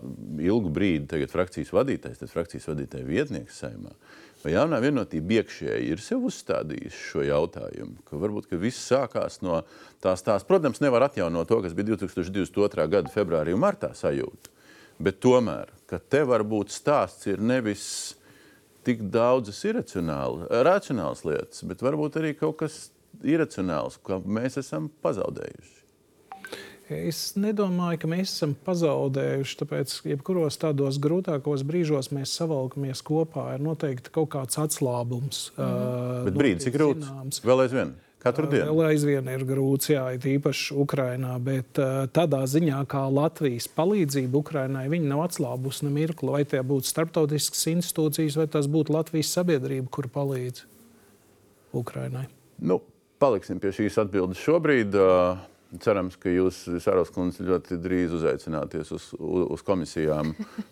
ilgu brīdi tagad frakcijas vadītājs, tad frakcijas vadītāja vietnieks saimā, vai jaunā vienotība iekšēji ir sev uzstādījusi šo jautājumu, ka varbūt ka viss sākās no tās tās, protams, nevar atjaunot to, kas bija 2022. gada februārī un martā sajūta, bet tomēr, ka te varbūt stāsts ir nevis tik daudzas iracionāli, racionāls lietas, bet varbūt arī kaut kas iracionāls, ko mēs esam pazaudējuši. Es nedomāju, ka mēs esam pazaudējuši, tāpēc, jebkuros tādos grūtākos brīžos mēs savalkamies kopā. Ir noteikti kaut kāds atslābums. Mm. Bet brīdis ir grūts. Vēl aizvien. Katru dienu. Vēl aizvien ir grūts, jā, it īpaši Ukrainā, bet uh, tādā ziņā, kā Latvijas palīdzība Ukrainai, viņa nav atslābusi ne mirkli. Vai tie būtu starptautiskas institūcijas, vai tas būtu Latvijas sabiedrība, kur palīdz Ukrainai. Nu, paliksim pie šīs atbildes šobrīd. Cerams, ka jūs, Sāros Kundze, ļoti drīz uzaicināties uz, uz komisijām,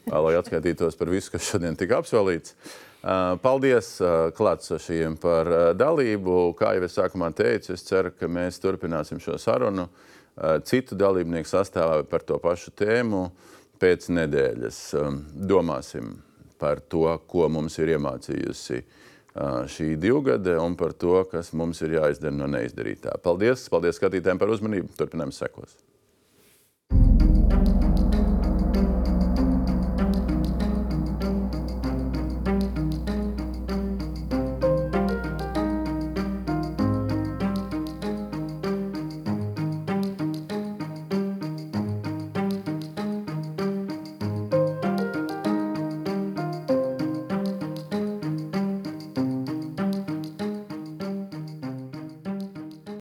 lai atskaitītos par visu, kas šodien tika apsolīts. Paldies klātsošajiem par dalību. Kā jau es sākumā teicu, es ceru, ka mēs turpināsim šo sarunu citu dalībnieku sastāvā par to pašu tēmu pēc nedēļas. Domāsim par to, ko mums ir iemācījusi šī divgade un par to, kas mums ir jāizdara no neizdarītā. Paldies, paldies skatītājiem par uzmanību. Turpinājums sekos.